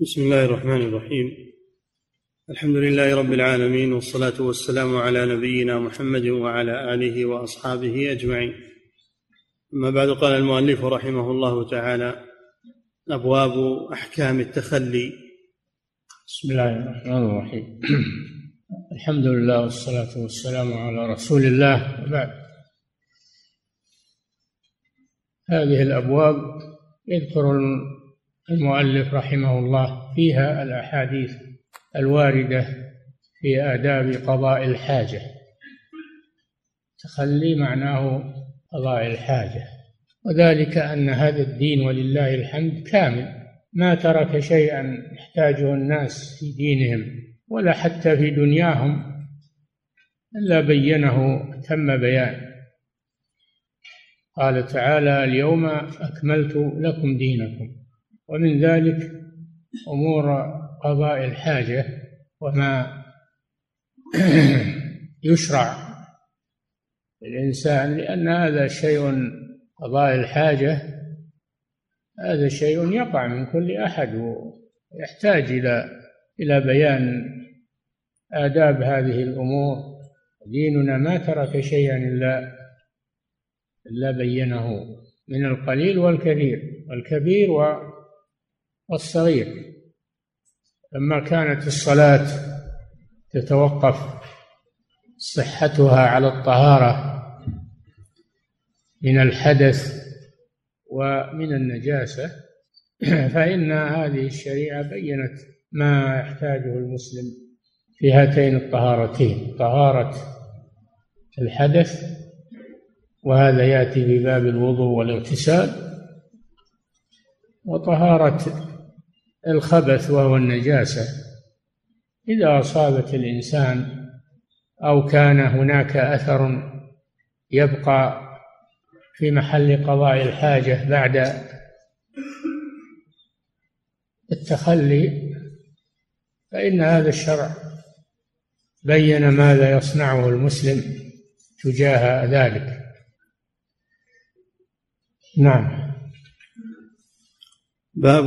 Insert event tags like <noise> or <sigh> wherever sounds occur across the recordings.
بسم الله الرحمن الرحيم. الحمد لله رب العالمين والصلاة والسلام على نبينا محمد وعلى آله وأصحابه أجمعين. أما بعد قال المؤلف رحمه الله تعالى أبواب أحكام التخلي. بسم الله الرحمن الرحيم. الحمد لله والصلاة والسلام على رسول الله. وبعد. هذه الأبواب يذكر المؤلف رحمه الله فيها الأحاديث الواردة في آداب قضاء الحاجة. تخلي معناه قضاء الحاجة. وذلك أن هذا الدين ولله الحمد كامل. ما ترك شيئا يحتاجه الناس في دينهم ولا حتى في دنياهم إلا بينه تم بيان. قال تعالى اليوم أكملت لكم دينكم. ومن ذلك أمور قضاء الحاجة وما <clears throat> يشرع للإنسان لأن هذا شيء قضاء الحاجة هذا شيء يقع من كل أحد ويحتاج إلى إلى بيان آداب هذه الأمور. ديننا ما ترك شيئا إلا إلا بينه من القليل والكثير والكبير والصغير. لما كانت الصلاة تتوقف صحتها على الطهارة من الحدث ومن النجاسة <clears throat> فإن هذه الشريعة بينت ما يحتاجه المسلم في هاتين الطهارتين طهارة الحدث وهذا يأتي في باب الوضوء والاغتسال وطهارة الخبث وهو النجاسة. إذا أصابت الإنسان أو كان هناك أثر يبقى في محل قضاء الحاجة بعد التخلي فإن هذا الشرع بين ماذا يصنعه المسلم تجاه ذلك. نعم. باب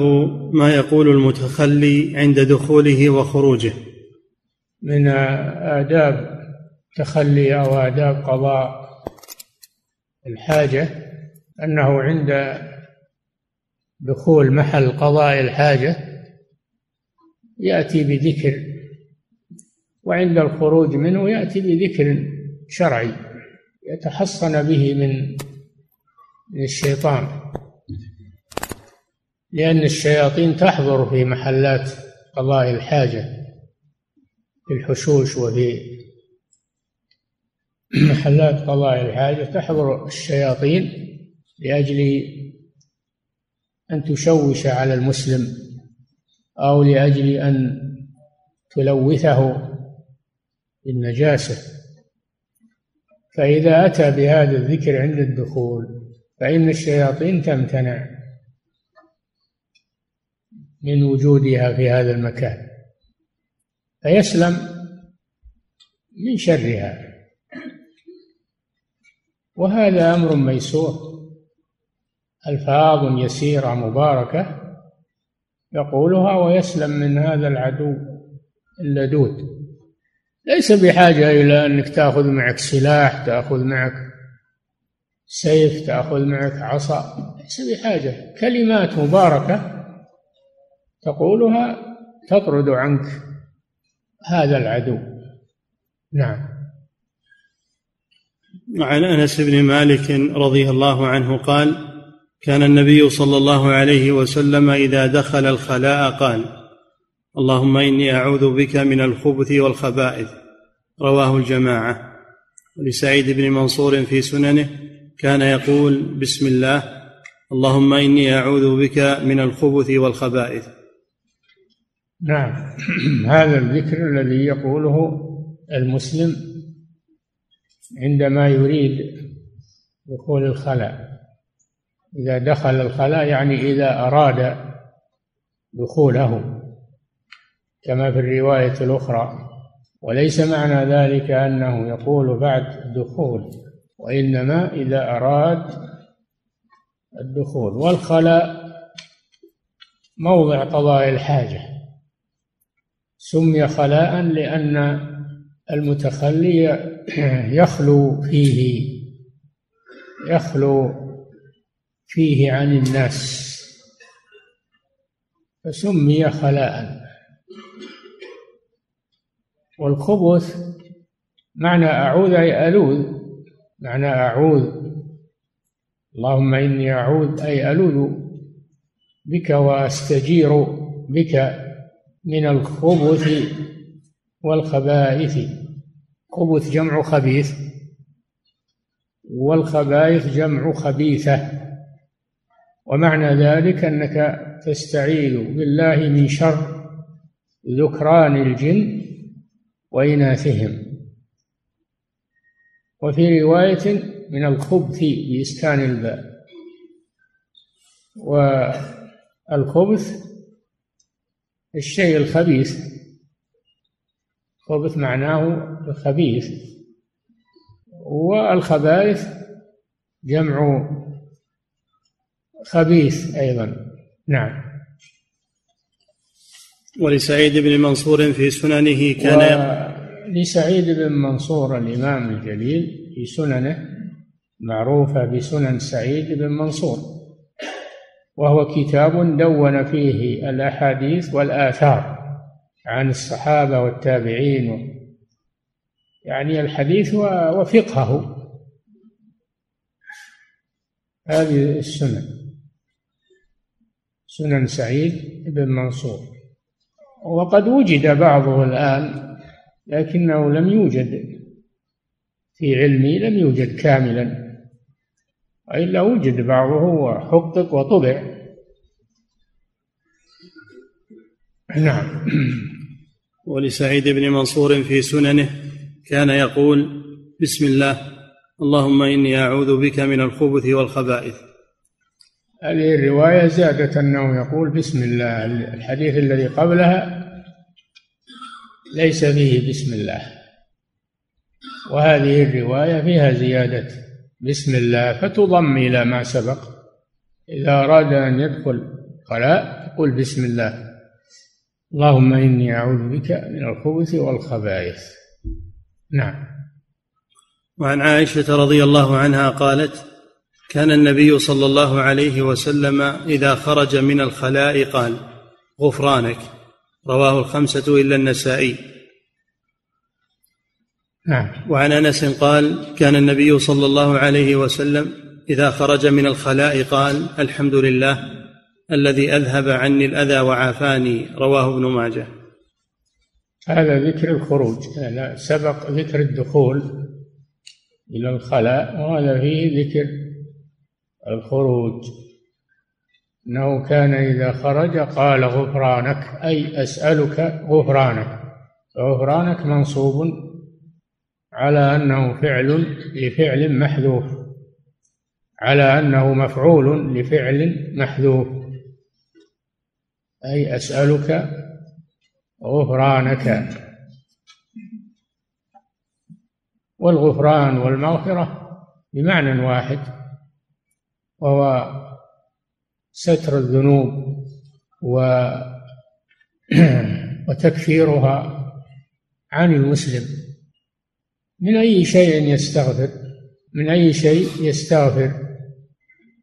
ما يقول المتخلي عند دخوله وخروجه. من آداب تخلي أو آداب قضاء الحاجة أنه عند دخول محل قضاء الحاجة يأتي بذكر وعند الخروج منه يأتي بذكر شرعي يتحصن به من الشيطان. لأن الشياطين تحضر في محلات قضاء الحاجة في الحشوش وفي محلات قضاء الحاجة. تحضر الشياطين لأجل أن تشوش على المسلم أو لأجل أن تلوثه بالنجاسة. فإذا أتى بهذا الذكر عند الدخول فإن الشياطين تمتنع. من وجودها في هذا المكان. فيسلم من شرها. وهذا أمر ميسور. ألفاظ يسيرة مباركة يقولها ويسلم من هذا العدو اللدود. ليس بحاجة إلى أنك تأخذ معك سلاح تأخذ معك سيف تأخذ معك عصا. ليس بحاجة. كلمات مباركة تقولها تطرد عنك هذا العدو. نعم. وعن أنس بن مالك رضي الله عنه قال كان النبي صلى الله عليه وسلم إذا دخل الخلاء قال اللهم إني أعوذ بك من الخبث والخبائث. رواه الجماعة. ولسعيد بن منصور في سننه كان يقول بسم الله. اللهم إني أعوذ بك من الخبث والخبائث. نعم. <clears throat> هذا الذكر الذي يقوله المسلم عندما يريد دخول الخلاء. إذا دخل الخلاء يعني إذا أراد دخوله كما في الرواية الأخرى. وليس معنى ذلك أنه يقول بعد الدخول وإنما إذا أراد الدخول. والخلاء موضع قضاء الحاجة. سمي خلاء لأن المتخلي يخلو فيه يخلو فيه عن الناس فسمي خلاء. والخبث معنى أعوذ أي ألوذ معنى أعوذ. اللهم إني أعوذ أي ألوذ بك وأستجير بك من الخبث والخبائث. خبث جمع خبيث والخبائث جمع خبيثة. ومعنى ذلك أنك تستعيذ بالله من شر ذكران الجن وإناثهم. وفي رواية من الخبث بإسكان الباء. والخبث الشيء الخبيث خبث معناه خبيث والخبائث جمع خبيث أيضا. نعم. ولسعيد بن منصور في سننه كان لسعيد بن منصور الإمام الجليل في سننه معروفة بسنن سعيد بن منصور. وهو كتاب دون فيه الأحاديث والآثار عن الصحابة والتابعين. يعني الحديث وفقهه. هذه السنن. سنن سعيد بن منصور. وقد وجد بعضه الآن لكنه لم يوجد في علمي لم يوجد كاملا. وإلا وجد بعضه وحقق وطبع. نعم. ولسعيد بن منصور في سننه كان يقول بسم الله اللهم إني أعوذ بك من الخبث والخبائث. هذه الرواية زادت أنه يقول بسم الله. الحديث الذي قبلها ليس فيه بسم الله. وهذه الرواية فيها زيادة بسم الله فتضم إلى ما سبق. إذا أراد أن يدخل خلاء يقول بسم الله. اللهم إني أعوذ بك من الخبث والخبائث. نعم. وعن عائشة رضي الله عنها قالت كان النبي صلى الله عليه وسلم إذا خرج من الخلاء قال غفرانك. رواه الخمسة إلا النسائي. نعم. وعن أنس قال كان النبي صلى الله عليه وسلم إذا خرج من الخلاء قال الحمد لله الذي أذهب عني الأذى وعافاني رواه ابن ماجه. هذا ذكر الخروج لا سبق ذكر الدخول إلى الخلاء وهذا فيه ذكر الخروج. إنه كان إذا خرج قال غفرانك أي أسألك غفرانك. غفرانك منصوب على أنه فعل لفعل محذوف على أنه مفعول لفعل محذوف. أي أسألك غفرانك. والغفران والمغفرة بمعنى واحد وهو ستر الذنوب و <clears throat> وتكفيرها عن المسلم. من أي شيء يستغفر؟ من أي شيء يستغفر؟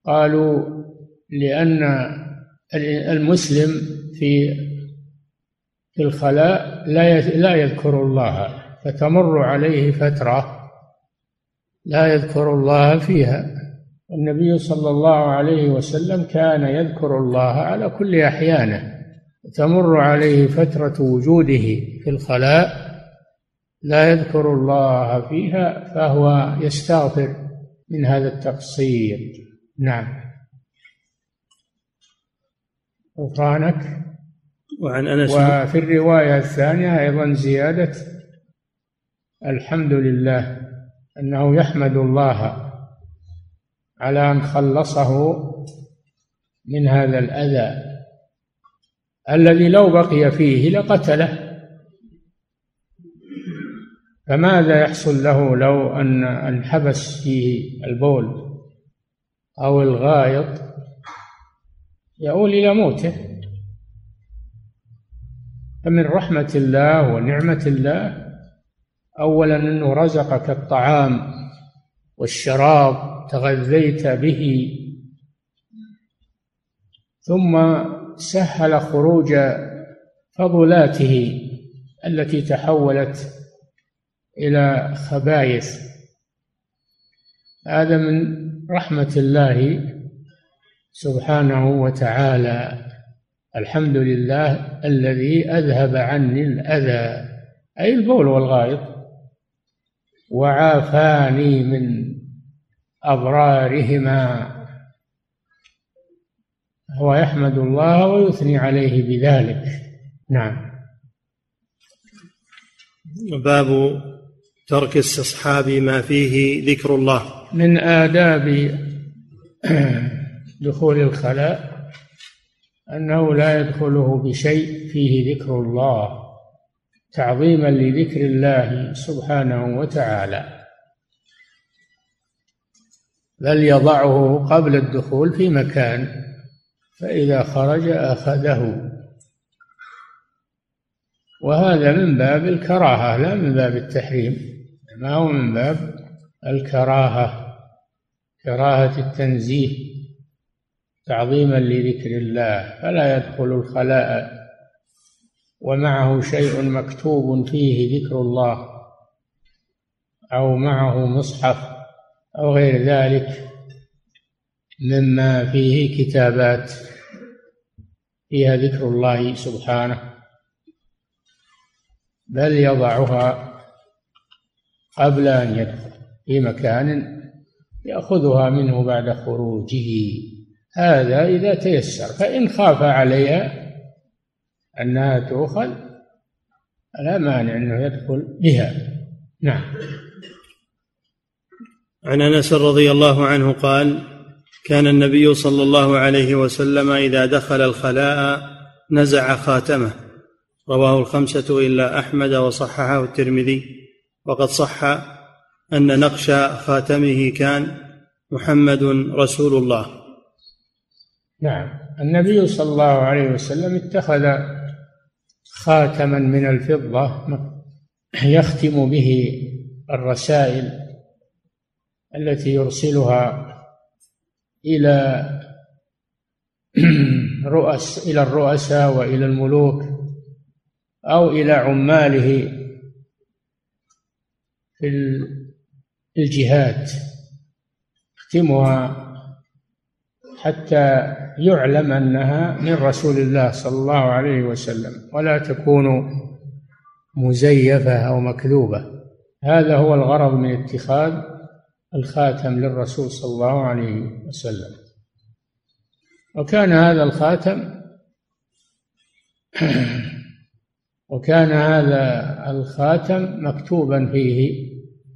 قالوا لأن المسلم في في الخلاء لا لا يذكر الله فتمر عليه فترة لا يذكر الله فيها. النبي صلى الله عليه وسلم كان يذكر الله على كل أحيانه تمر عليه فترة وجوده في الخلاء لا يذكر الله فيها فهو يستغفر من هذا التقصير. نعم. غفرانك وعن أنس وفي الرواية الثانية أيضا زيادة الحمد لله أنه يحمد الله على أن خلصه من هذا الأذى. الذي لو بقي فيه لقتله. فماذا يحصل له لو أن انحبس فيه البول أو الغائط يؤول إلى موته؟ فمن رحمة الله ونعمة الله أولا أنه رزقك الطعام والشراب تغذيت به ثم سهل خروج فضلاته التي تحولت إلى خبايث هذا من رحمة الله سبحانه وتعالى. الحمد لله الذي أذهب عني الأذى أي البول والغائط وعافاني من أضرارهما. هو يحمد الله ويثني عليه بذلك. نعم. باب ترك استصحاب ما فيه ذكر الله. من آداب دخول الخلاء أنه لا يدخله بشيء فيه ذكر الله تعظيما لذكر الله سبحانه وتعالى. بل يضعه قبل الدخول في مكان فإذا خرج أخذه. وهذا من باب الكراهة لا من باب التحريم. ما هو من باب الكراهة كراهة التنزيه تعظيما لذكر الله فلا يدخل الخلاء ومعه شيء مكتوب فيه ذكر الله أو معه مصحف أو غير ذلك مما فيه كتابات فيها ذكر الله سبحانه بل يضعها قبل أن يدخل في مكان يأخذها منه بعد خروجه. هذا إذا تيسر فإن خاف عليها أنها تؤخذ لا مانع أنه يدخل بها. نعم. عن أنس رضي الله عنه قال كان النبي صلى الله عليه وسلم إذا دخل الخلاء نزع خاتمه. رواه الخمسة إلا أحمد وصححه الترمذي. وقد صح أن نقش خاتمه كان محمد رسول الله. نعم. النبي صلى الله عليه وسلم اتخذ خاتما من الفضة يختم به الرسائل التي يرسلها إلى <clears throat> رؤس إلى الرؤساء وإلى الملوك أو إلى عماله في الجهات يختمها حتى يعلم أنها من رسول الله صلى الله عليه وسلم ولا تكون مزيفة أو مكذوبة. هذا هو الغرض من اتخاذ الخاتم للرسول صلى الله عليه وسلم. وكان هذا الخاتم <clears throat> وكان هذا الخاتم مكتوبا فيه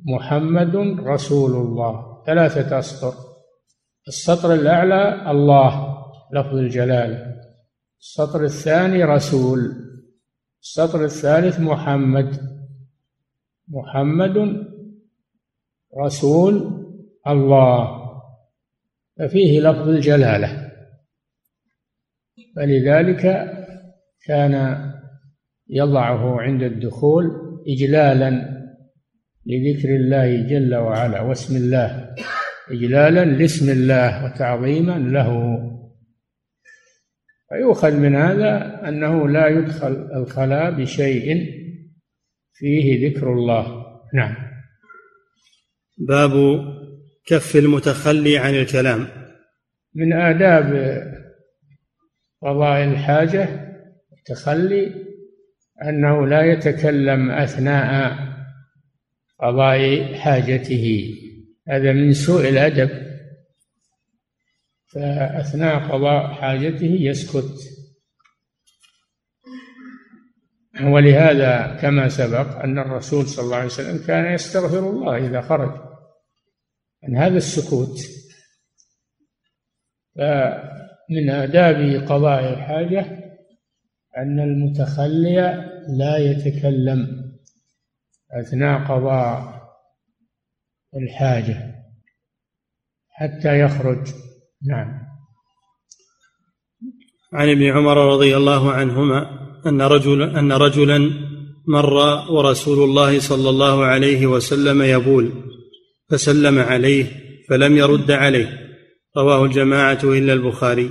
محمد رسول الله. ثلاثة أسطر. السطر الأعلى الله لفظ الجلالة السطر الثاني رسول. السطر الثالث محمد. محمد رسول الله. ففيه لفظ الجلالة. فلذلك كان يضعه عند الدخول اجلالا لذكر الله جل وعلا واسم الله اجلالا لاسم الله وتعظيما له. فيؤخذ من هذا أنه لا يدخل الخلاء بشيء فيه ذكر الله. نعم. باب كف المتخلي عن الكلام. من آداب قضاء الحاجة التخلي أنه لا يتكلم أثناء قضاء حاجته. هذا من سوء الأدب. فأثناء قضاء حاجته يسكت. ولهذا كما سبق أن الرسول صلى الله عليه وسلم كان يستغفر الله إذا خرج أن هذا السكوت. فمن آداب قضاء الحاجة أن المتخلي لا يتكلم. أثناء قضاء الحاجة حتى يخرج. نعم. عن ابن عمر رضي الله عنهما أن رجل أن رجلا مر ورسول الله صلى الله عليه وسلم يبول فسلم عليه فلم يرد عليه. رواه الجماعة إلا البخاري.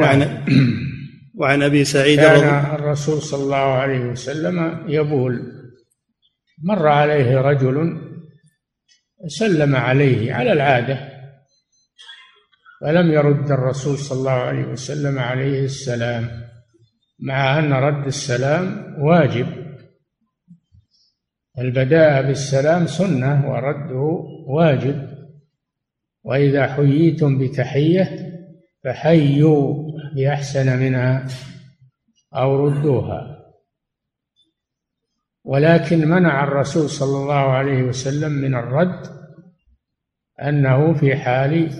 وعن, <clears throat> وعن أبي سعيد كان رضي الرسول صلى الله عليه وسلم يبول. مر عليه رجل سلم عليه على العادة فلم يرد الرسول صلى الله عليه وسلم عليه السلام مع أن رد السلام واجب. البداء بالسلام سنة ورده واجب. وإذا حييتم بتحية فحيوا بأحسن منها أو ردوها. ولكن منع الرسول صلى الله عليه وسلم من الرد أنه في حال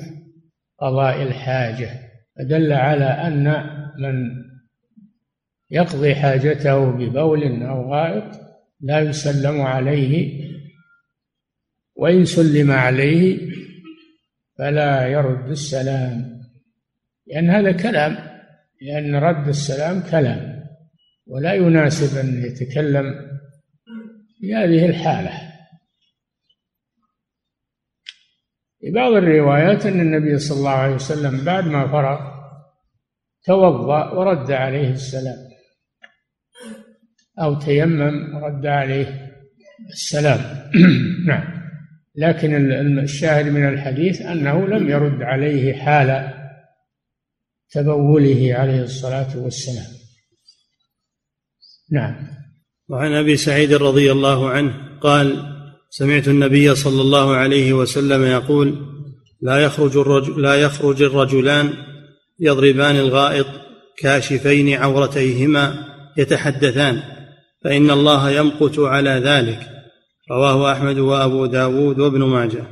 قضاء الحاجة فدل على أن من يقضي حاجته ببول أو غائط لا يسلم عليه وإن سلم عليه فلا يرد السلام. لأن هذا كلام لأن رد السلام كلام ولا يناسب أن يتكلم في هذه الحالة. في بعض الروايات أن النبي صلى الله عليه وسلم بعد ما فرغ توضأ ورد عليه السلام أو تيمم ورد عليه السلام. <clears throat> نعم. لكن الشاهد من الحديث أنه لم يرد عليه حال تبوله عليه الصلاة والسلام. نعم. وعن أبي سعيد رضي الله عنه قال سمعت النبي صلى الله عليه وسلم يقول لا يخرج الرجل لا يخرج الرجلان يضربان الغائط كاشفين عورتيهما يتحدثان فإن الله يمقت على ذلك. رواه أحمد وأبو داود وابن ماجه.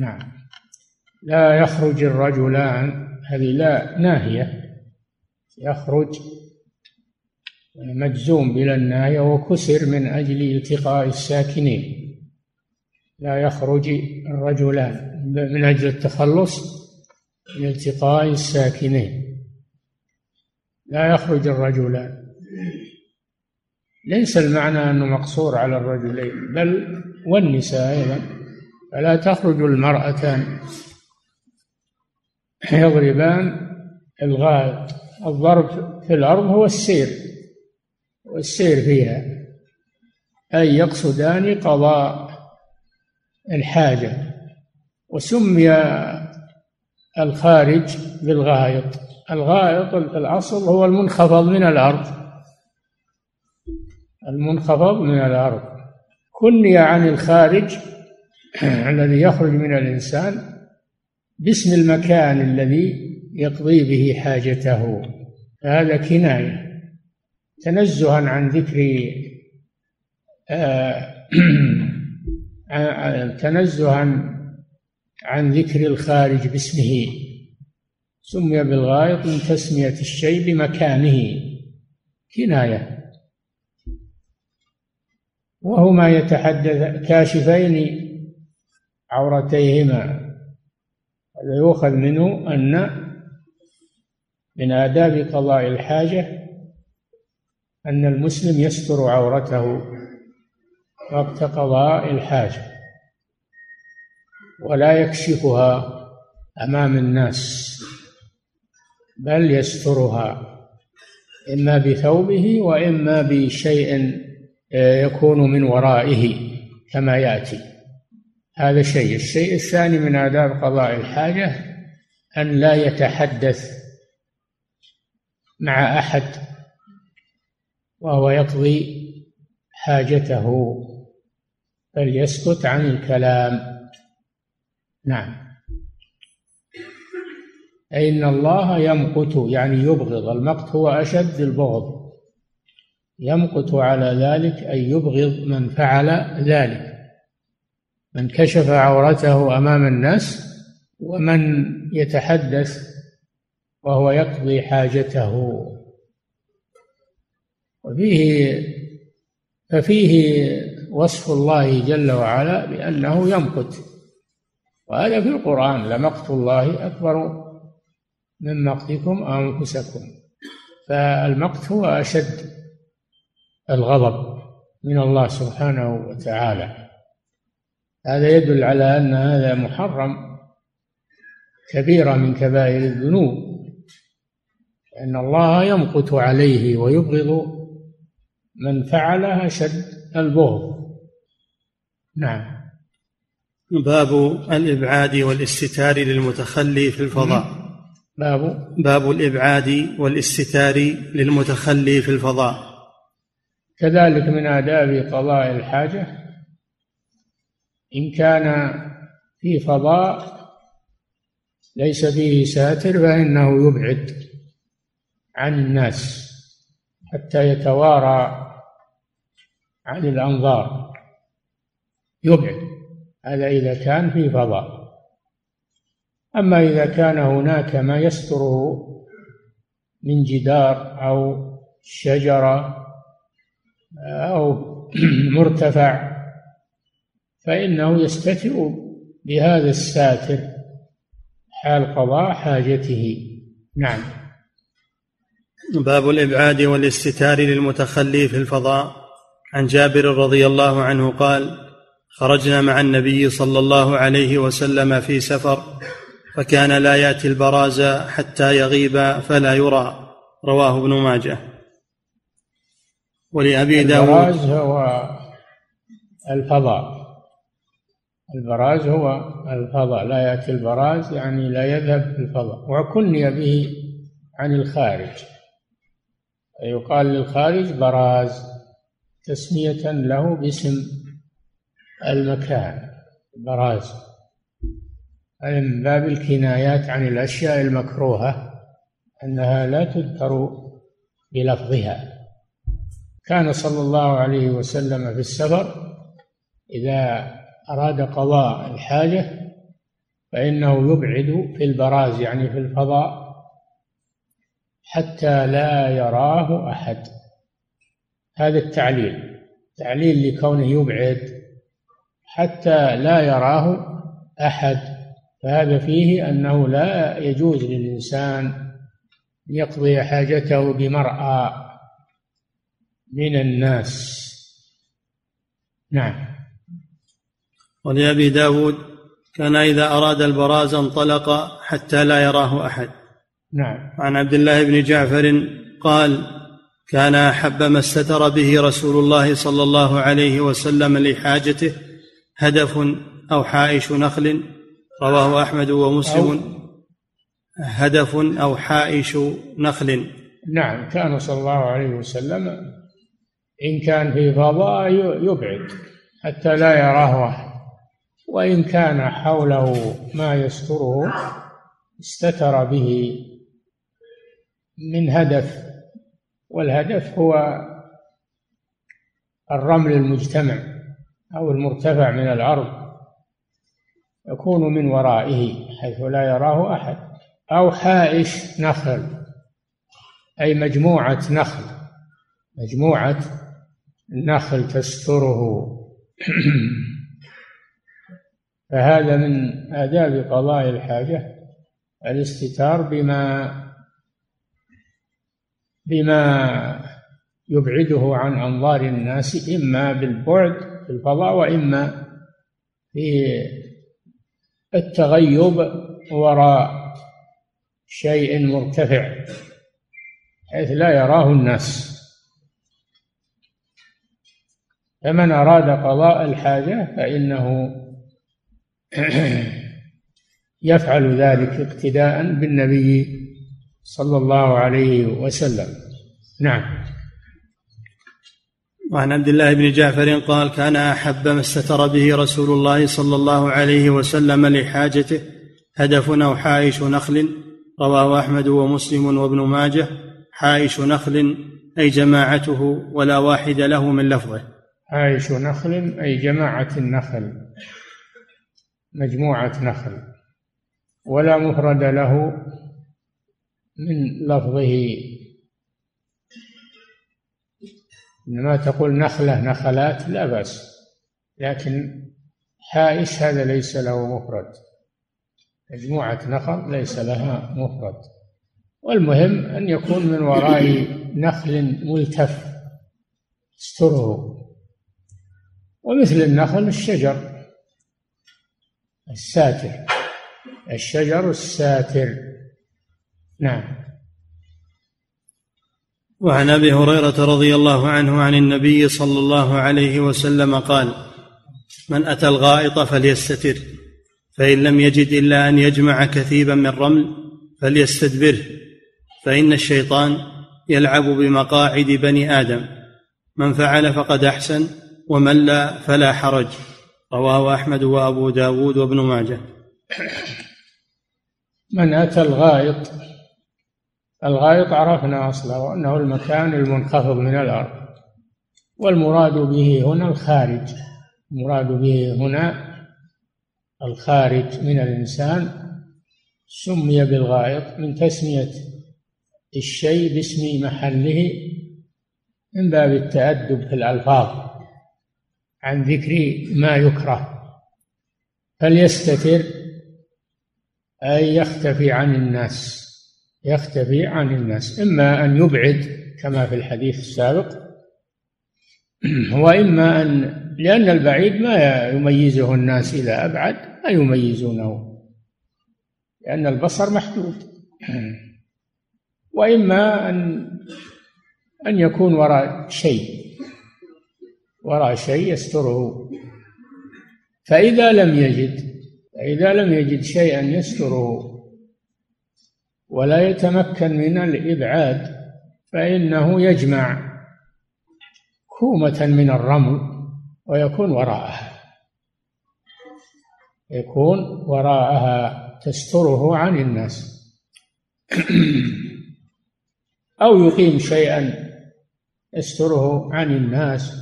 نعم. لا يخرج الرجلان هذه لا ناهية. يخرج مجزوم بلا النهاية وكسر من أجل التقاء الساكنين. لا يخرج الرجلان من أجل التخلص من التقاء الساكنين. لا يخرج الرجلان ليس المعنى أنه مقصور على الرجلين بل والنساء أيضا. فلا تخرج المرأتان يضربان الغائط الضرب في الأرض هو السير والسير فيها أي يقصدان قضاء الحاجة وسمي الخارج بالغائط. الغائط الأصل هو المنخفض من الأرض المنخفض من الأرض. كني عن الخارج <clears throat> الذي يخرج من الإنسان باسم المكان الذي يقضي به حاجته هذا كناية. تنزها عن ذكر آه، <clears throat> تنزها عن ذكر الخارج باسمه. سمي بالغائط من تسمية الشيء بمكانه. كناية. وهما يتحدث كاشفين عورتيهما. يؤخذ منه أن من آداب قضاء الحاجة أن المسلم يستر عورته وقت قضاء الحاجة ولا يكشفها أمام الناس بل يسترها إما بثوبه وإما بشيء يكون من ورائه كما يأتي. هذا شيء الشيء الثاني من آداب قضاء الحاجة أن لا يتحدث مع أحد وهو يقضي حاجته بل يسكت عن الكلام. نعم. أي إن الله يمقت يعني يبغض. المقت هو أشد البغض. يمقت على ذلك أي يبغض من فعل ذلك. من كشف عورته أمام الناس ومن يتحدث وهو يقضي حاجته. وفيه ففيه وصف الله جل وعلا بأنه يمقت. وهذا في القرآن لمقت الله أكبر من مقتكم أنفسكم. فالمقت هو أشد الغضب من الله سبحانه وتعالى. هذا يدل على أن هذا محرم كبيرة من كبائر الذنوب أن الله يمقت عليه ويبغض من فعلها شد البغض. نعم. باب الإبعاد والاستتار للمتخلي في الفضاء. باب؟ باب الإبعاد والاستتار للمتخلي في الفضاء. كذلك من آداب قضاء الحاجة إن كان في فضاء ليس فيه ساتر فإنه يبعد عن الناس حتى يتوارى عن الأنظار. يبعد. هذا إذا كان في فضاء. أما إذا كان هناك ما يستره من جدار أو شجرة أو <clears throat> مرتفع فإنه يستتر بهذا الساتر حال قضاء حاجته. نعم. باب الإبعاد والاستتار للمتخلي في الفضاء. عن جابر رضي الله عنه قال خرجنا مع النبي صلى الله عليه وسلم في سفر فكان لا يأتي البراز حتى يغيب فلا يرى. رواه ابن ماجه. ولأبي داود البراز هو الفضاء. البراز هو الفضاء. لا يأتي البراز يعني لا يذهب في الفضاء. وكني به عن الخارج. يقال للخارج براز تسمية له باسم المكان براز. من باب الكنايات عن الأشياء المكروهة أنها لا تذكر بلفظها. كان صلى الله عليه وسلم في السفر إذا أراد قضاء الحاجة فإنه يبعد في البراز يعني في الفضاء حتى لا يراه أحد. هذا التعليل تعليل لكونه يبعد حتى لا يراه أحد. فهذا فيه أنه لا يجوز للإنسان يقضي حاجته بمرأى من الناس. نعم. ولأبي داود كان إذا أراد البراز انطلق حتى لا يراه أحد. نعم. عن عبد الله بن جعفر قال كان أحب ما استتر به رسول الله صلى الله عليه وسلم لحاجته هدف أو حائش نخل رواه أحمد ومسلم. هدف أو حائش نخل. نعم كان صلى الله عليه وسلم إن كان في فضاء يبعد حتى لا يراه أحد. وإن كان حوله ما يستره استتر به من هدف والهدف هو الرمل المجتمع أو المرتفع من الأرض يكون من ورائه حيث لا يراه أحد أو حائش نخل أي مجموعة نخل مجموعة نخل تستره. <clears throat> فهذا من آداب قضاء الحاجة الاستتار بما بما يبعده عن أنظار الناس إما بالبعد في الفضاء وإما في التغيب وراء شيء مرتفع حيث لا يراه الناس. فمن أراد قضاء الحاجة فإنه <clears throat> يفعل ذلك اقتداء بالنبي صلى الله عليه وسلم. نعم. وعن عبد الله بن جعفر قال كان أحب ما استتر به رسول الله صلى الله عليه وسلم لحاجته هدف أو حائش نخل رواه أحمد ومسلم وابن ماجه. حائش نخل أي جماعته ولا واحد له من لفظه. حائش نخل أي جماعة النخل. مجموعة نخل ولا مفرد له من لفظه. إنما تقول نخلة نخلات لا بأس لكن حائش هذا ليس له مفرد. مجموعة نخل ليس لها مفرد. والمهم أن يكون من وراء نخل ملتف يستره ومثل النخل الشجر. الساتر. الشجر الساتر. نعم. وعن أبي هريرة رضي الله عنه عن النبي صلى الله عليه وسلم قال من أتى الغائط فليستتر فإن لم يجد إلا أن يجمع كثيبا من رمل فليستدبره فإن الشيطان يلعب بمقاعد بني آدم من فعل فقد أحسن ومن لا فلا حرج. رواه أحمد وأبو داود وابن ماجه. من أتى الغائط؟ الغائط عرفنا أصله انه المكان المنخفض من الأرض. والمراد به هنا الخارج. المراد به هنا الخارج من الإنسان. سمي بالغائط من تسمية الشيء باسم محله من باب التأدب في الألفاظ. عن ذكر ما يكره. فليستتر أي يختفي عن الناس يختفي عن الناس. إما أن يبعد كما في الحديث السابق وإما أن لأن البعيد ما يميزه الناس إلى أبعد لا يميزونه لأن البصر محدود. وإما أن أن يكون وراء شيء. وراء شيء يستره. فإذا لم يجد فإذا لم يجد شيئا يستره. ولا يتمكن من الإبعاد فإنه يجمع كومة من الرمل ويكون وراءها. يكون وراءها تستره عن الناس. أو يقيم شيئا يستره عن الناس.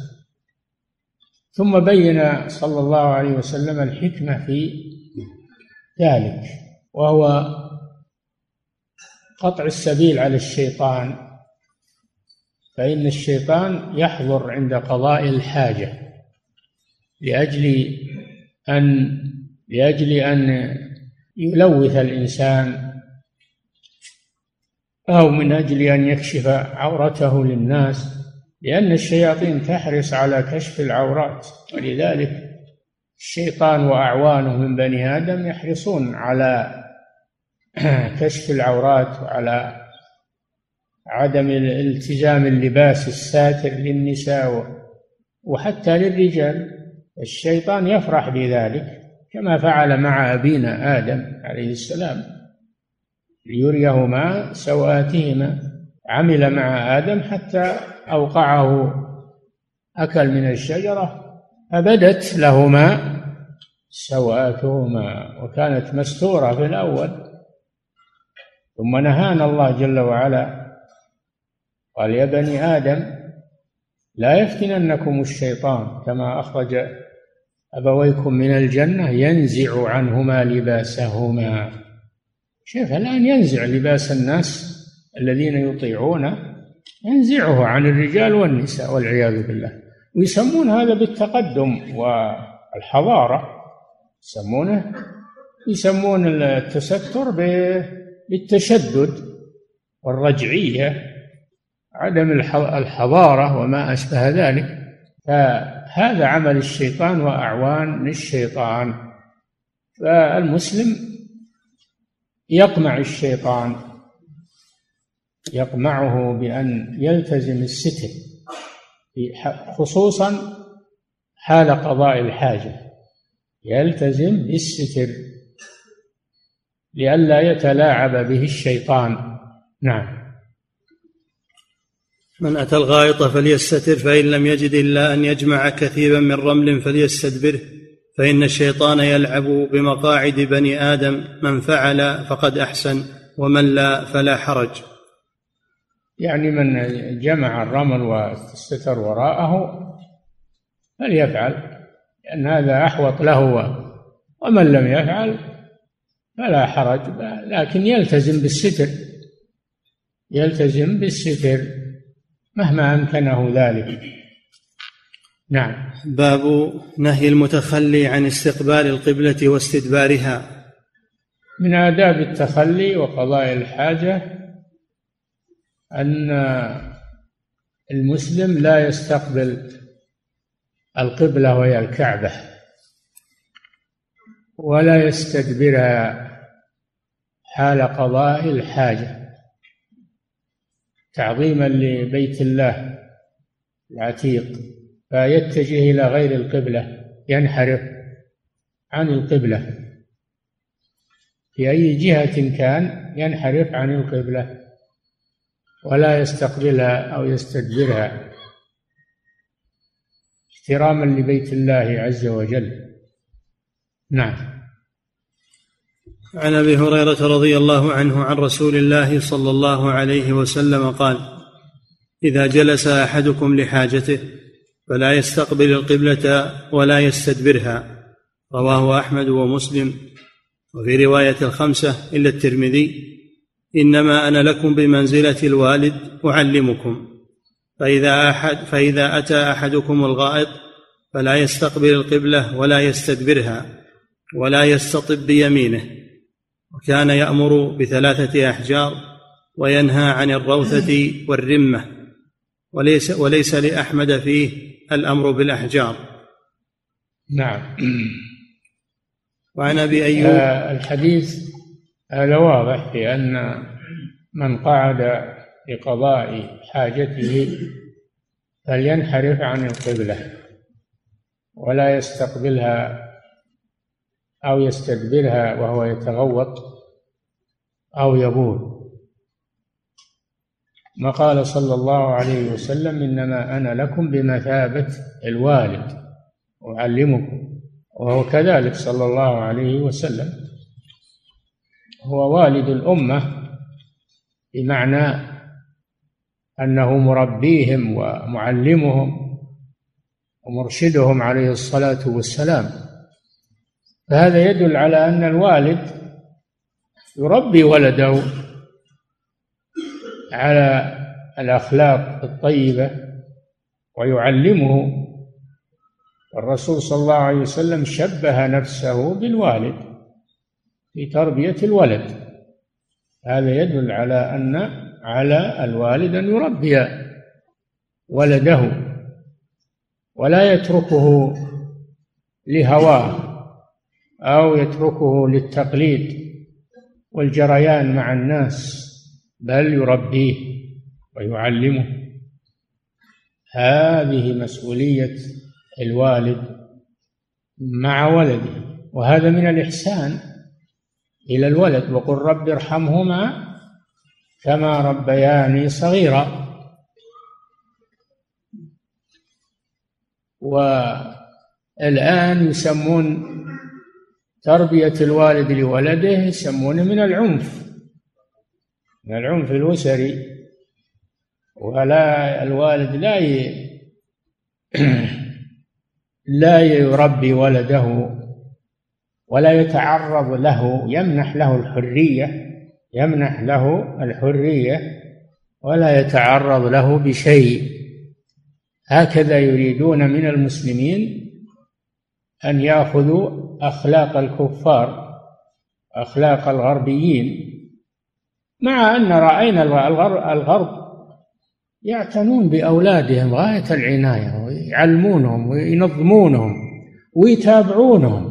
ثم بين صلى الله عليه وسلم الحكمة في ذلك وهو قطع السبيل على الشيطان فإن الشيطان يحضر عند قضاء الحاجة لأجل أن لأجل أن يلوث الإنسان أو من أجل أن يكشف عورته للناس. لأن الشياطين تحرص على كشف العورات ولذلك الشيطان وأعوانه من بني آدم يحرصون على <clears throat> كشف العورات وعلى عدم التزام اللباس الساتر للنساء وحتى للرجال. الشيطان يفرح بذلك كما فعل مع أبينا آدم عليه السلام. ليريهما سوآتهما. عمل مع آدم حتى أوقعه أكل من الشجرة فبدت لهما سوآتهما وكانت مستورة في الأول. ثم نهانا الله جل وعلا قال يا بني آدم لا يفتننكم الشيطان كما أخرج أبويكم من الجنة ينزع عنهما لباسهما. شوف الآن ينزع لباس الناس الذين يطيعونه ينزعه عن الرجال والنساء والعياذ بالله. ويسمون هذا بالتقدم والحضارة يسمونه يسمون التستر بالتشدد والرجعية عدم الحضارة وما أشبه ذلك. فهذا عمل الشيطان وأعوان للشيطان. فالمسلم يقمع الشيطان يقمعه بأن يلتزم الستر خصوصا حال قضاء الحاجة. يلتزم بالستر لئلا يتلاعب به الشيطان. نعم. من أتى الغائط فليستتر فإن لم يجد إلا أن يجمع كثيبا من رمل فليستدبره فإن الشيطان يلعب بمقاعد بني آدم من فعل فقد أحسن ومن لا فلا حرج. يعني من جمع الرمل واستتر وراءه فليفعل لأن هذا أحوط له ومن لم يفعل فلا حرج لكن يلتزم بالستر يلتزم بالستر مهما أمكنه ذلك. نعم. باب نهي المتخلي عن استقبال القبلة واستدبارها. من آداب التخلي وقضاء الحاجة أن المسلم لا يستقبل القبلة وهي الكعبة ولا يستدبرها حال قضاء الحاجة. تعظيما لبيت الله العتيق فيتجه إلى غير القبلة ينحرف عن القبلة. في أي جهة كان ينحرف عن القبلة؟ ولا يستقبلها أو يستدبرها. احتراما لبيت الله عز وجل. نعم. عن أبي هريرة رضي الله عنه عن رسول الله صلى الله عليه وسلم قال إذا جلس أحدكم لحاجته فلا يستقبل القبلة ولا يستدبرها. رواه أحمد ومسلم. وفي رواية الخمسة إلا الترمذي إنما أنا لكم بمنزلة الوالد أعلمكم. فإذا أحد فإذا أتى أحدكم الغائط فلا يستقبل القبلة ولا يستدبرها ولا يستطب بيمينه. وكان يأمر بثلاثة أحجار وينهى عن الروثة والرمة. وليس وليس لأحمد فيه الأمر بالأحجار. نعم. وعن أبي أيوب آه، الحديث هذا واضح في أن من قعد لقضاء حاجته فلينحرف عن القبلة ولا يستقبلها أو يستدبرها وهو يتغوط أو يبول. ما قال صلى الله عليه وسلم إنما أنا لكم بمثابة الوالد أعلمكم وهو كذلك صلى الله عليه وسلم. هو والد الأمة بمعنى أنه مربيهم ومعلمهم ومرشدهم عليه الصلاة والسلام. فهذا يدل على أن الوالد يربي ولده على الأخلاق الطيبة ويعلمه. الرسول صلى الله عليه وسلم شبه نفسه بالوالد. في تربية الولد. هذا يدل على أن على الوالد أن يربي ولده ولا يتركه لهواه أو يتركه للتقليد والجريان مع الناس بل يربيه ويعلمه. هذه مسؤولية الوالد مع ولده وهذا من الإحسان إلى الولد وقل رب ارحمهما كما ربياني صغيرا. والآن يسمون تربية الوالد لولده يسمونه من العنف من العنف الأسري. ولا الوالد لا <clears throat> لا يربي ولده ولا يتعرض له يمنح له الحرية يمنح له الحرية ولا يتعرض له بشيء. هكذا يريدون من المسلمين أن يأخذوا أخلاق الكفار أخلاق الغربيين مع أن رأينا الغرب يعتنون بأولادهم غاية العناية ويعلمونهم وينظمونهم ويتابعونهم.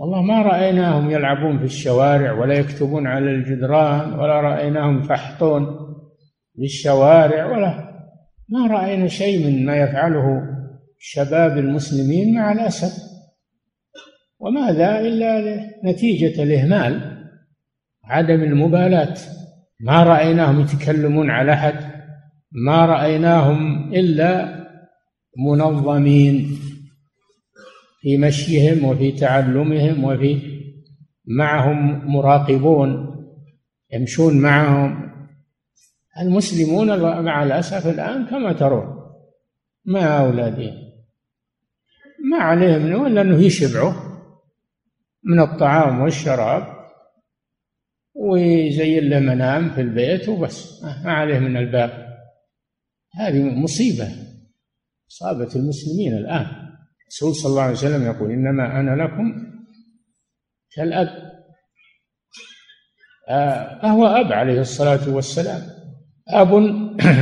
والله ما رأيناهم يلعبون في الشوارع ولا يكتبون على الجدران ولا رأيناهم يفحطون بالشوارع ولا ما رأينا شيء من ما يفعله شباب المسلمين مع الأسف. وماذا إلا نتيجة الإهمال عدم المبالاة. ما رأيناهم يتكلمون على أحد ما رأيناهم إلا منظمين. في مشيهم وفي تعلمهم وفي معهم مراقبون يمشون معهم. المسلمون مع الأسف الآن كما ترون مع أولادهم. ما عليهم إلا أنه يشبعوا من الطعام والشراب ويزين له منام في البيت وبس. ما عليه من الباقي. هذه مصيبة أصابت المسلمين الآن. الرسول صلى الله عليه وسلم يقول إنما أنا لكم كالأب. فهو آه، أب عليه الصلاة والسلام. أب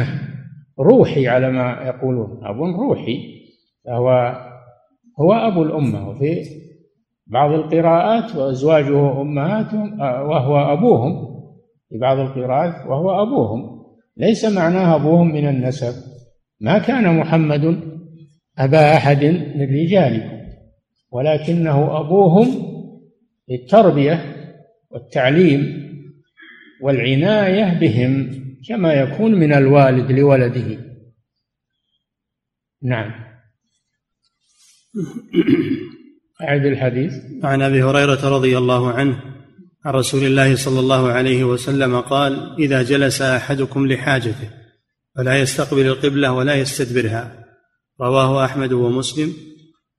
<clears throat> روحي على ما يقولون. أب روحي. فهو هو أبو الأمة. وفي بعض القراءات وأزواجه أمهاتهم وهو أبوهم. في بعض القراءات وهو أبوهم. ليس معناه أبوهم من النسب. ما كان محمد أبا أحد من رجالكم ولكنه أبوهم للتربية والتعليم والعناية بهم كما يكون من الوالد لولده. نعم. أعد الحديث. عن أبي هريرة رضي الله عنه عن رسول الله صلى الله عليه وسلم قال إذا جلس أحدكم لحاجته فلا يستقبل القبلة ولا يستدبرها. رواه أحمد ومسلم.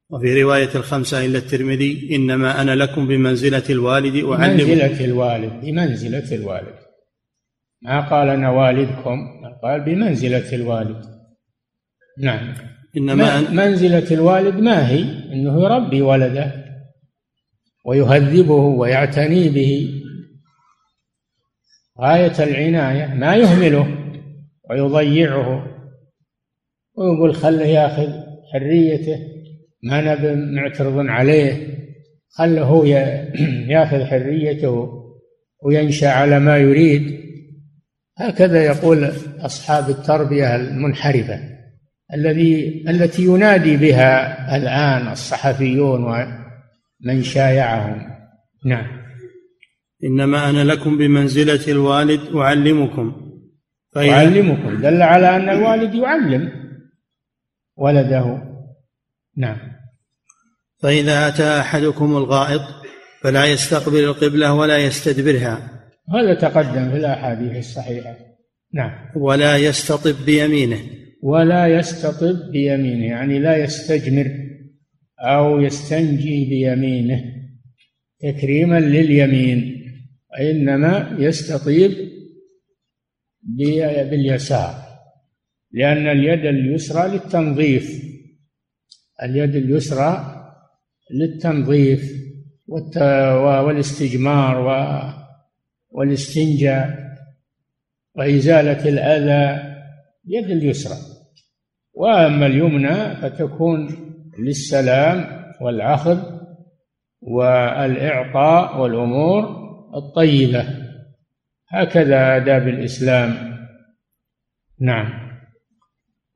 وفي رواية الخمسة إلا الترمذي إنما أنا لكم بمنزلة الوالد أعلم بمنزلة الوالد بمنزلة الوالد. ما قال أنا والدكم؟ قال بمنزلة الوالد. نعم. إنما أن... منزلة الوالد ما هي؟ أنه يربي ولده ويهذبه ويعتني به. غاية العناية ما يهمله ويضيعه. ويقول خله ياخذ حريته ما نبي معترض عليه. خله هو <clears throat> ياخذ حريته وينشأ على ما يريد. هكذا يقول أصحاب التربية المنحرفة الذي التي ينادي بها الآن الصحفيون ومن شايعهم. نعم. إنما أنا لكم بمنزلة الوالد أعلمكم. أعلمكم. دل على أن الوالد يعلم. ولده. نعم. فإذا أتى أحدكم الغائط فلا يستقبل القبلة ولا يستدبرها. هذا تقدم في الأحاديث الصحيحة. نعم. ولا يستطب بيمينه. ولا يستطب بيمينه يعني لا يستجمر أو يستنجي بيمينه تكريما لليمين وإنما يستطيب باليسار. لأن اليد اليسرى للتنظيف. اليد اليسرى للتنظيف والاستجمار والاستنجاء وإزالة الأذى يد اليسرى. وأما اليمنى فتكون للسلام والعخذ والإعطاء والأمور الطيبة. هكذا آداب الإسلام. نعم.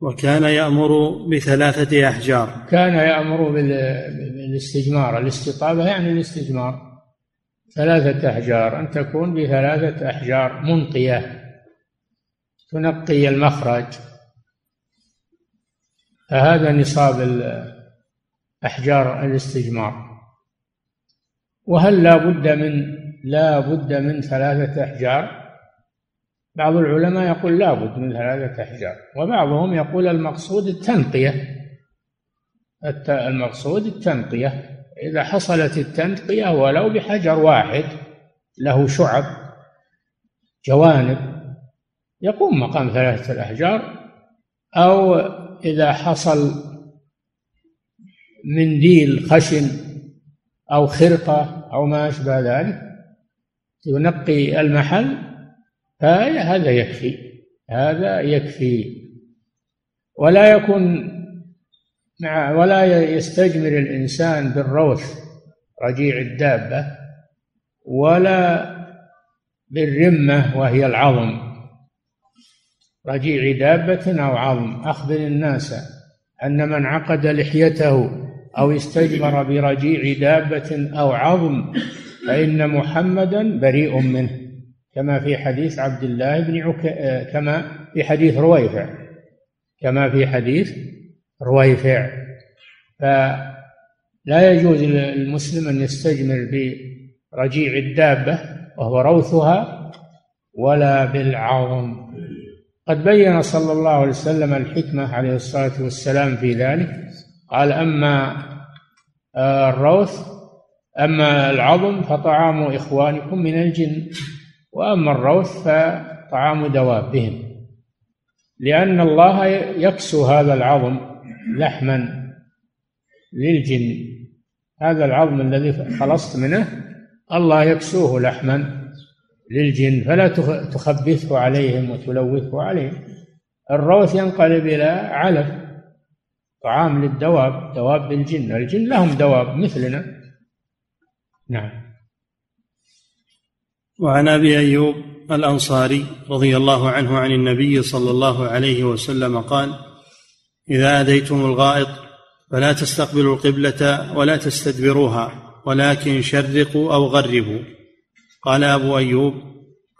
وكان يأمر بثلاثة أحجار. كان يأمر بالاستجمار. الاستطابة يعني الاستجمار. ثلاثة أحجار. أن تكون بثلاثة أحجار منقية. تنقي المخرج. فهذا نصاب أحجار الاستجمار. وهل لا بد من لا بد من ثلاثة أحجار؟ بعض العلماء يقول لابد من ثلاثة أحجار وبعضهم يقول المقصود التنقية. المقصود التنقية. إذا حصلت التنقية ولو بحجر واحد له شعب جوانب يقوم مقام ثلاثة الأحجار أو إذا حصل منديل خشن أو خرقة أو ما أشبه ذلك ينقي المحل فهذا يكفي هذا يكفي. ولا يكون مع ولا يستجمر الإنسان بالروث رجيع الدابة ولا بالرمة وهي العظم. رجيع دابة أو عظم. أخبر الناس أن من عقد لحيته أو استجمر برجيع دابة أو عظم فإن محمدا بريء منه. كما في حديث عبد الله بن عك... كما في حديث رويفع. كما في حديث رويفع. فلا يجوز للمسلم أن يستجمر برجيع الدابة وهو روثها ولا بالعظم. قد بين صلى الله عليه وسلم الحكمة عليه الصلاة والسلام في ذلك. قال أما الروث أما العظم فطعام إخوانكم من الجن. وأما الروث فطعام دوابهم لأن الله يكسو هذا العظم لحما للجن. هذا العظم الذي خلصت منه الله يكسوه لحما للجن فلا تخبثه عليهم وتلوثه عليهم. الروث ينقلب إلى علف طعام للدواب دواب الجن الجن لهم دواب مثلنا. نعم. وعن أبي أيوب الأنصاري رضي الله عنه عن النبي صلى الله عليه وسلم قال إذا اتيتم الغائط فلا تستقبلوا القبلة ولا تستدبروها ولكن شرقوا أو غربوا. قال أبو أيوب